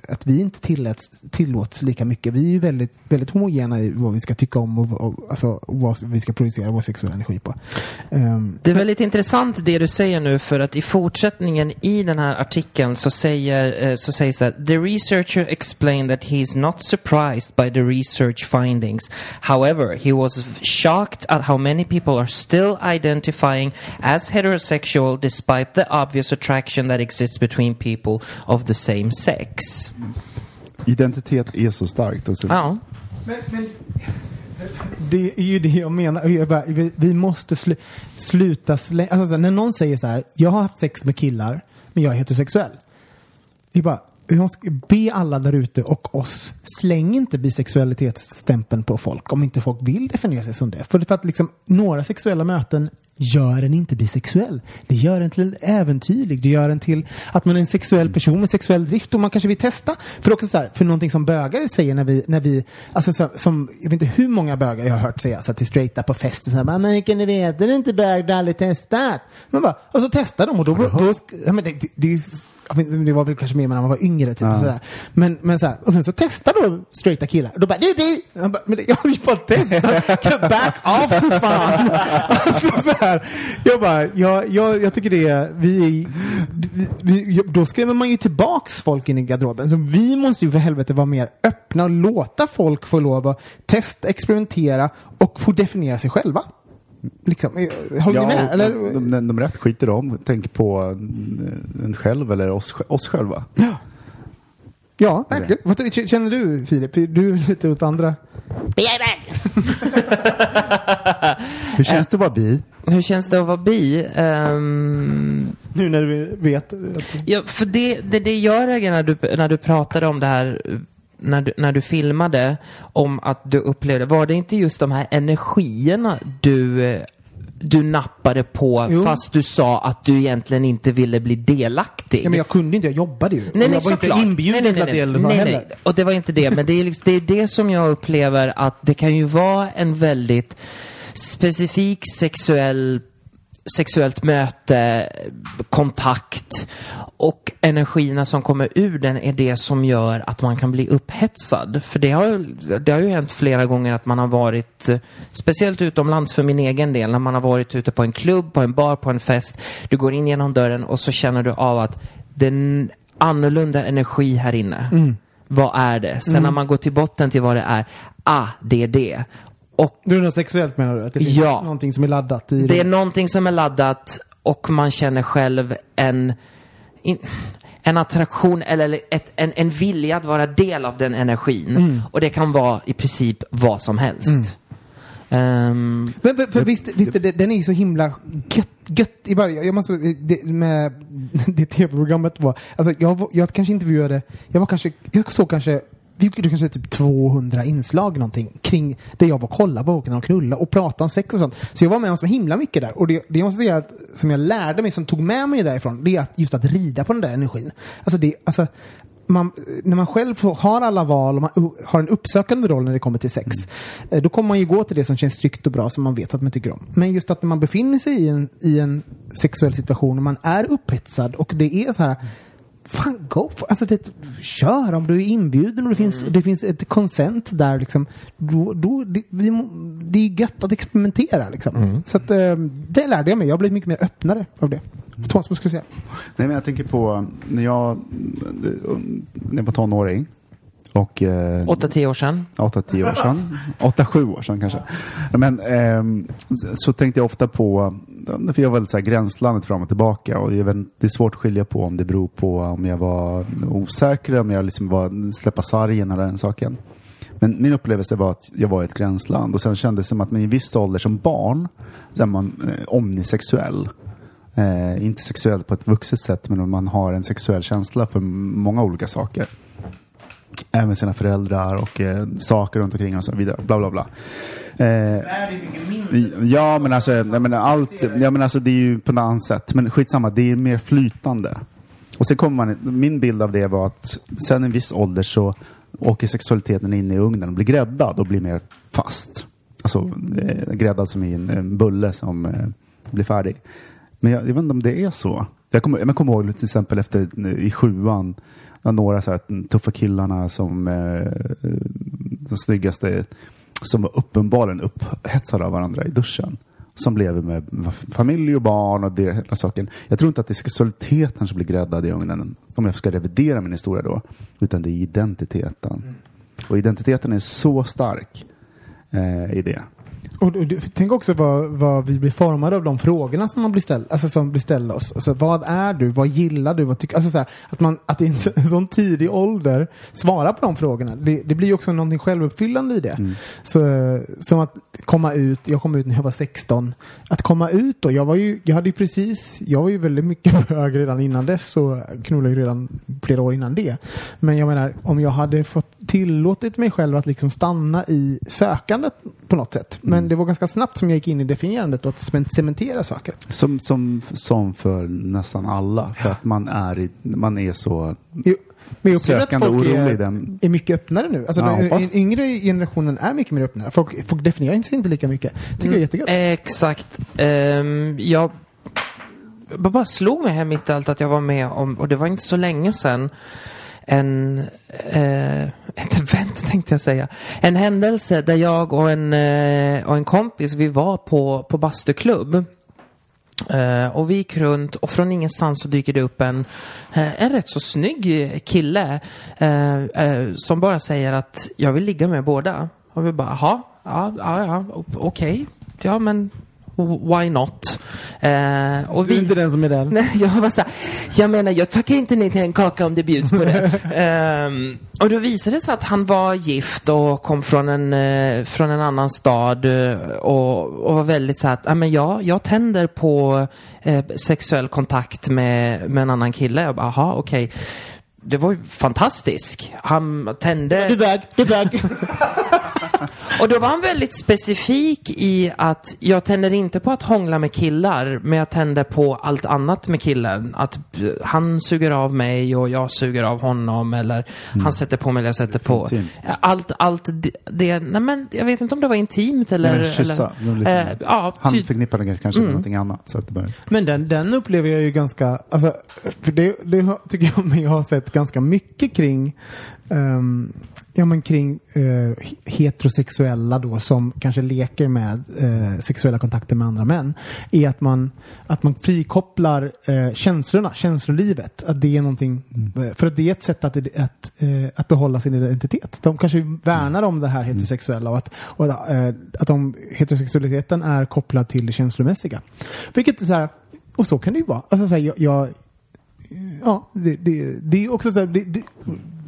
att vi inte tillåts, tillåts lika mycket. Vi är ju väldigt, väldigt homogena i vad vi ska tycka om och, och alltså, vad vi ska producera vår sexuella energi på. Ehm, Det är väldigt intressant det du säger nu för att i fortsättningen i den här artikeln så säger eh, så sägs det The researcher explained that he is not surprised by the research findings. However, he was shocked at how many people are still identifying as heterosexual despite the obvious attraction that exists between people of the same sex. Identitet är så starkt. Och så, Ja. Det är ju det jag menar. Jag bara, vi, vi måste slu, sluta slänga... Alltså, när någon säger så här, jag har haft sex med killar, men jag är heterosexuell. Jag bara, jag ska be alla där ute och oss, släng inte bisexualitetsstämpeln på folk om inte folk vill definiera sig som det. För, för att liksom, några sexuella möten gör en inte bisexuell. Det gör en till äventyrlig. Det gör en till att man är en sexuell person med sexuell drift och man kanske vill testa. För också så här, för någonting som bögar säger när vi, när vi alltså så, som, jag vet inte hur många bögar jag har hört säga så här, till straighta på festen så här, "Men, kan ni veta, det är inte bög, du har aldrig testat. Men bara, och så testar de och då, då, ja, men det, det, det, det var väl kanske mer när man var yngre typ sådär. Men, men så här, och sen så testar då straighta killar. Och då bara, du är bi! Jag bara, men jag har ju bara testat. Back off för fan! alltså, så här, jag bara, jag, jag, jag tycker det är, vi, vi, vi, då skrämmer man ju tillbaks folk in i garderoben. Så vi måste ju för helvete vara mer öppna och låta folk få lov att testa, experimentera och få definiera sig själva. Liksom, eh, håller ni med? Eller? de, de, de rätt skiter de tänker på eh, en själv eller oss, oss själva. Ja, verkligen. Vad ty- känner du Filip? Du är lite åt andra. Hur känns det att vara bi? Hur känns det att vara bi? Ehm, Nu när du vet. Ja, för det, det, det jag reagerade när du, när du pratade om det här när du, när du filmade om att du upplevde, var det inte just de här energierna du, eh, du nappade på Jo. fast du sa att du egentligen inte ville bli delaktig? Ja, men jag kunde inte, jag jobbade ju. Nej, nej, jag var inte såklart. inbjuden nej, nej, till att nej, delta nej, heller. nej. Och det var inte det, men det är, liksom, det är det som jag upplever att det kan ju vara en väldigt specifik sexuell sexuellt möte, kontakt och energierna som kommer ur den är det som gör att man kan bli upphetsad. För det har, det har ju hänt flera gånger att man har varit, speciellt utomlands för min egen del, när man har varit ute på en klubb, på en bar, på en fest. Du går in genom dörren och så känner du av att det är en annorlunda energi här inne. Vad är det? Sen när man går till botten till vad det är, ah, det är det. Och Du är något sexuellt menar du? Att det är Ja. någonting som är laddat i det är någonting som är laddat och man känner själv en, in, en attraktion eller ett, en, en vilja att vara del av den energin. Mm. Och det kan vara i princip vad som helst. Ehm, Men för, för visst, visst det, den är ju så himla gött, gött i varje... Jag måste, det, med det tv-programmet var... Alltså jag, jag kanske intervjuade... Jag var kanske... Jag såg kanske... Vi gjorde kanske typ 200 inslag någonting kring det jag var och kollade på, åkte och knulla och pratade om sex och sånt. Så jag var med om så himla mycket där. Och det, det jag måste säga att, som jag lärde mig, som tog med mig därifrån, det är att just att rida på den där energin. Alltså det, alltså, man, när man själv får, har alla val och man har en uppsökande roll när det kommer till sex, eh, då kommer man ju gå till det som känns tryggt och bra som man vet att man tycker om. Men just att när man befinner sig i en, i en sexuell situation och man är upphetsad och det är så här Fan, go for Alltså det, kör om du är inbjuden och det finns, det finns ett consent där liksom. Då, då, det, det är gött att experimentera liksom. Så att, eh, det lärde jag mig. Jag blivit mycket mer öppnare av det. Thomas, vad ska du säga? Nej, men jag tänker på när jag, när jag var tonåring och eh, 8-10 år sedan. 8-10 år sedan. 8-7 år sedan kanske. Men, ehm, så tänkte jag ofta på, för jag var väldigt så här gränslandet fram och tillbaka och vet, det är svårt att skilja på om det beror på om jag var osäker, om jag liksom var släppa sargen eller den saken. Men min upplevelse var att jag var i ett gränsland och sen kändes det som att man i viss ålder som barn så är man eh, omnisexuell. Eh, inte sexuell på ett vuxet sätt men man har en sexuell känsla för många olika saker även sina föräldrar och eh, saker runt omkring och så vidare. Bla bla bla. Eh, ja men alltså, jag menar, allt, ja, men alltså det är ju på något annat sätt. Men skitsamma, det är mer flytande. Och sen kommer man, min bild av det var att sen en viss ålder så åker sexualiteten in i ugnen och blir gräddad och blir mer fast. Alltså eh, gräddad som i en, en bulle som eh, blir färdig. Men jag, jag vet inte om det är så. Jag kommer, jag kommer ihåg till exempel efter eh, i sjuan, några så här, tuffa killarna som eh, de snyggaste som var uppenbarligen upphetsade av varandra i duschen. Som lever med familj och barn och det hela saken. Jag tror inte att det är sexualiteten som blir gräddad i ugnen. Om jag ska revidera min historia då. Utan det är identiteten. Och identiteten är så stark eh, i det. Och, och, tänk också vad, vad vi blir formade av de frågorna som man blir ställd, alltså som blir ställda oss. Alltså, vad är du? Vad gillar du? Vad tycker, alltså, så här, att man att i en, en sån tidig ålder svara på de frågorna. Det, det blir ju också någonting självuppfyllande i det. Mm. Så, som att komma ut, jag kom ut när jag var 16. Att komma ut då, jag var ju, jag hade ju precis, jag var ju väldigt mycket hög redan innan dess och knullade ju redan flera år innan det. Men jag menar, om jag hade fått tillåtit mig själv att liksom stanna i sökandet på något sätt. Men mm. det var ganska snabbt som jag gick in i definierandet och att cementera saker. Som, som, som för nästan alla. För att man är, i, man är så jo. Men jag upplever att folk är, är, mycket öppnare nu. Alltså ja, den yngre generationen är mycket mer öppna. Folk, folk definierar sig inte lika mycket. Tycker mm, jag är jättegott. Exakt. Um, jag bara slog mig här mitt i allt att jag var med om, och det var inte så länge sedan, en, eh, ett event tänkte jag säga. En händelse där jag och en, eh, och en kompis, vi var på, på bastuklubb. Uh, och vi gick runt och från ingenstans så dyker det upp en, uh, en rätt så snygg kille uh, som bara säger att jag vill ligga med båda. Och vi bara, jaha, ja, ja, ja okej. Okay. Ja, men why not? Eh, och du är vi, inte den som är den? Nej, jag var så här, jag menar, jag tackar inte nej till en kaka om det bjuds på det. eh, och då visade det sig att han var gift och kom från en, eh, från en annan stad eh, och, och var väldigt så här, att, men jag, jag tänder på eh, sexuell kontakt med, med en annan kille. Jag bara, aha, okej. Okay det var ju fantastiskt. Han tände... Du bög, du bög. Och då var han väldigt specifik i att jag tänder inte på att hångla med killar, men jag tänder på allt annat med killen. Att han suger av mig och jag suger av honom eller mm. han sätter på mig eller jag sätter på. Allt, allt det, nej men jag vet inte om det var intimt eller... Men kyssa, eller, liksom, äh, ja, han förknippade det kanske mm. med någonting annat. Så att det bara... Men den, den upplever jag ju ganska, alltså, för det, det tycker jag mig har sett ganska mycket kring um, ja, men kring uh, heterosexuella då som kanske leker med uh, sexuella kontakter med andra män är att man, att man frikopplar uh, känslorna, känslolivet. Att det är någonting, mm. För att det är ett sätt att, att, att behålla sin identitet. De kanske värnar om det här mm. heterosexuella och att, och, att de, heterosexualiteten är kopplad till det känslomässiga. Vilket är så här, och så kan det ju vara. Alltså så här, jag, jag ja, det, det, det är också så här, det, det,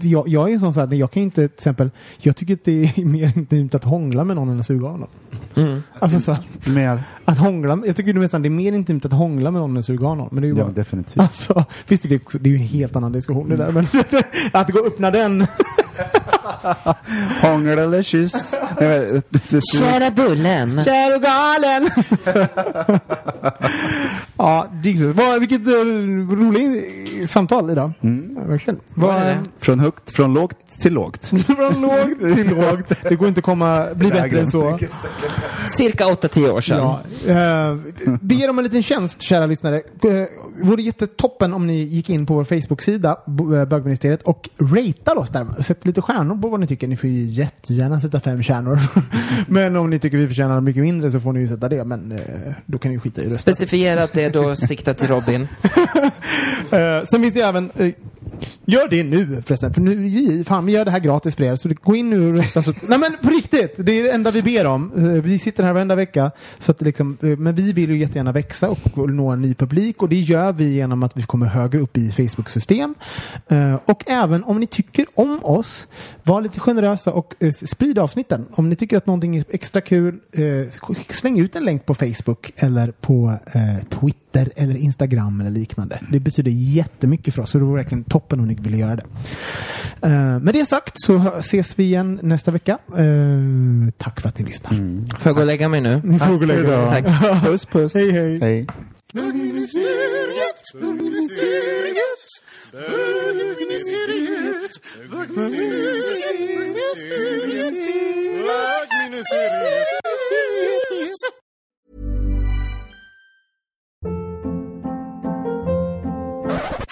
jag, jag är en sån så här, jag kan inte till exempel, jag tycker att det är mer intimt att hångla med någon än att suga av någon. Mm. Alltså så mer. Att hångla, jag tycker nästan det är mer intimt att hångla med någon än att suga av någon. Men det är ju ja, bara, definitivt. Alltså, visst är det, också, det är ju en helt annan diskussion det där, men att gå och öppna den. Hångel eller kyss? Kära Bullen. Kär och galen. ja, Jesus. Vad, vilket uh, roligt samtal idag. Mm. Verkligen. Vad, från högt, från lågt till lågt. från lågt till lågt. Det går inte att komma, bli bättre än så. Cirka 8-10 år sedan. Ja. Uh, ber om en liten tjänst, kära lyssnare. Uh, vore jättetoppen om ni gick in på vår Facebook-sida, bögministeriet, och ratear oss där. Sätt lite stjärnor på vad ni tycker. Ni får ju jättegärna sätta fem stjärnor. Men om ni tycker vi förtjänar mycket mindre så får ni ju sätta det. Men uh, då kan ni ju skita i det. Specifierat det då sikta till Robin. sen finns det även Gör det nu förresten, för nu, fan, vi gör det här gratis för er. Så gå in nu och rösta. Så, nej men på riktigt, det är det enda vi ber om. Eh, vi sitter här varenda vecka. Så att liksom, eh, men vi vill ju jättegärna växa och nå en ny publik och det gör vi genom att vi kommer högre upp i Facebook-system. Eh, och även om ni tycker om oss, var lite generösa och sprid avsnitten. Om ni tycker att någonting är extra kul, släng ut en länk på Facebook eller på Twitter eller Instagram eller liknande. Det betyder jättemycket för oss så det vore verkligen toppen om ni ville göra det. Uh, med det sagt så ses vi igen nästa vecka. Uh, tack för att ni lyssnar. Mm. Får jag gå och lägga mig nu? Ni får gå och lägga er. Tack. puss puss. Hej hej. hej. Bögministeriet, bögministeriet, bögministeriet, bögministeriet.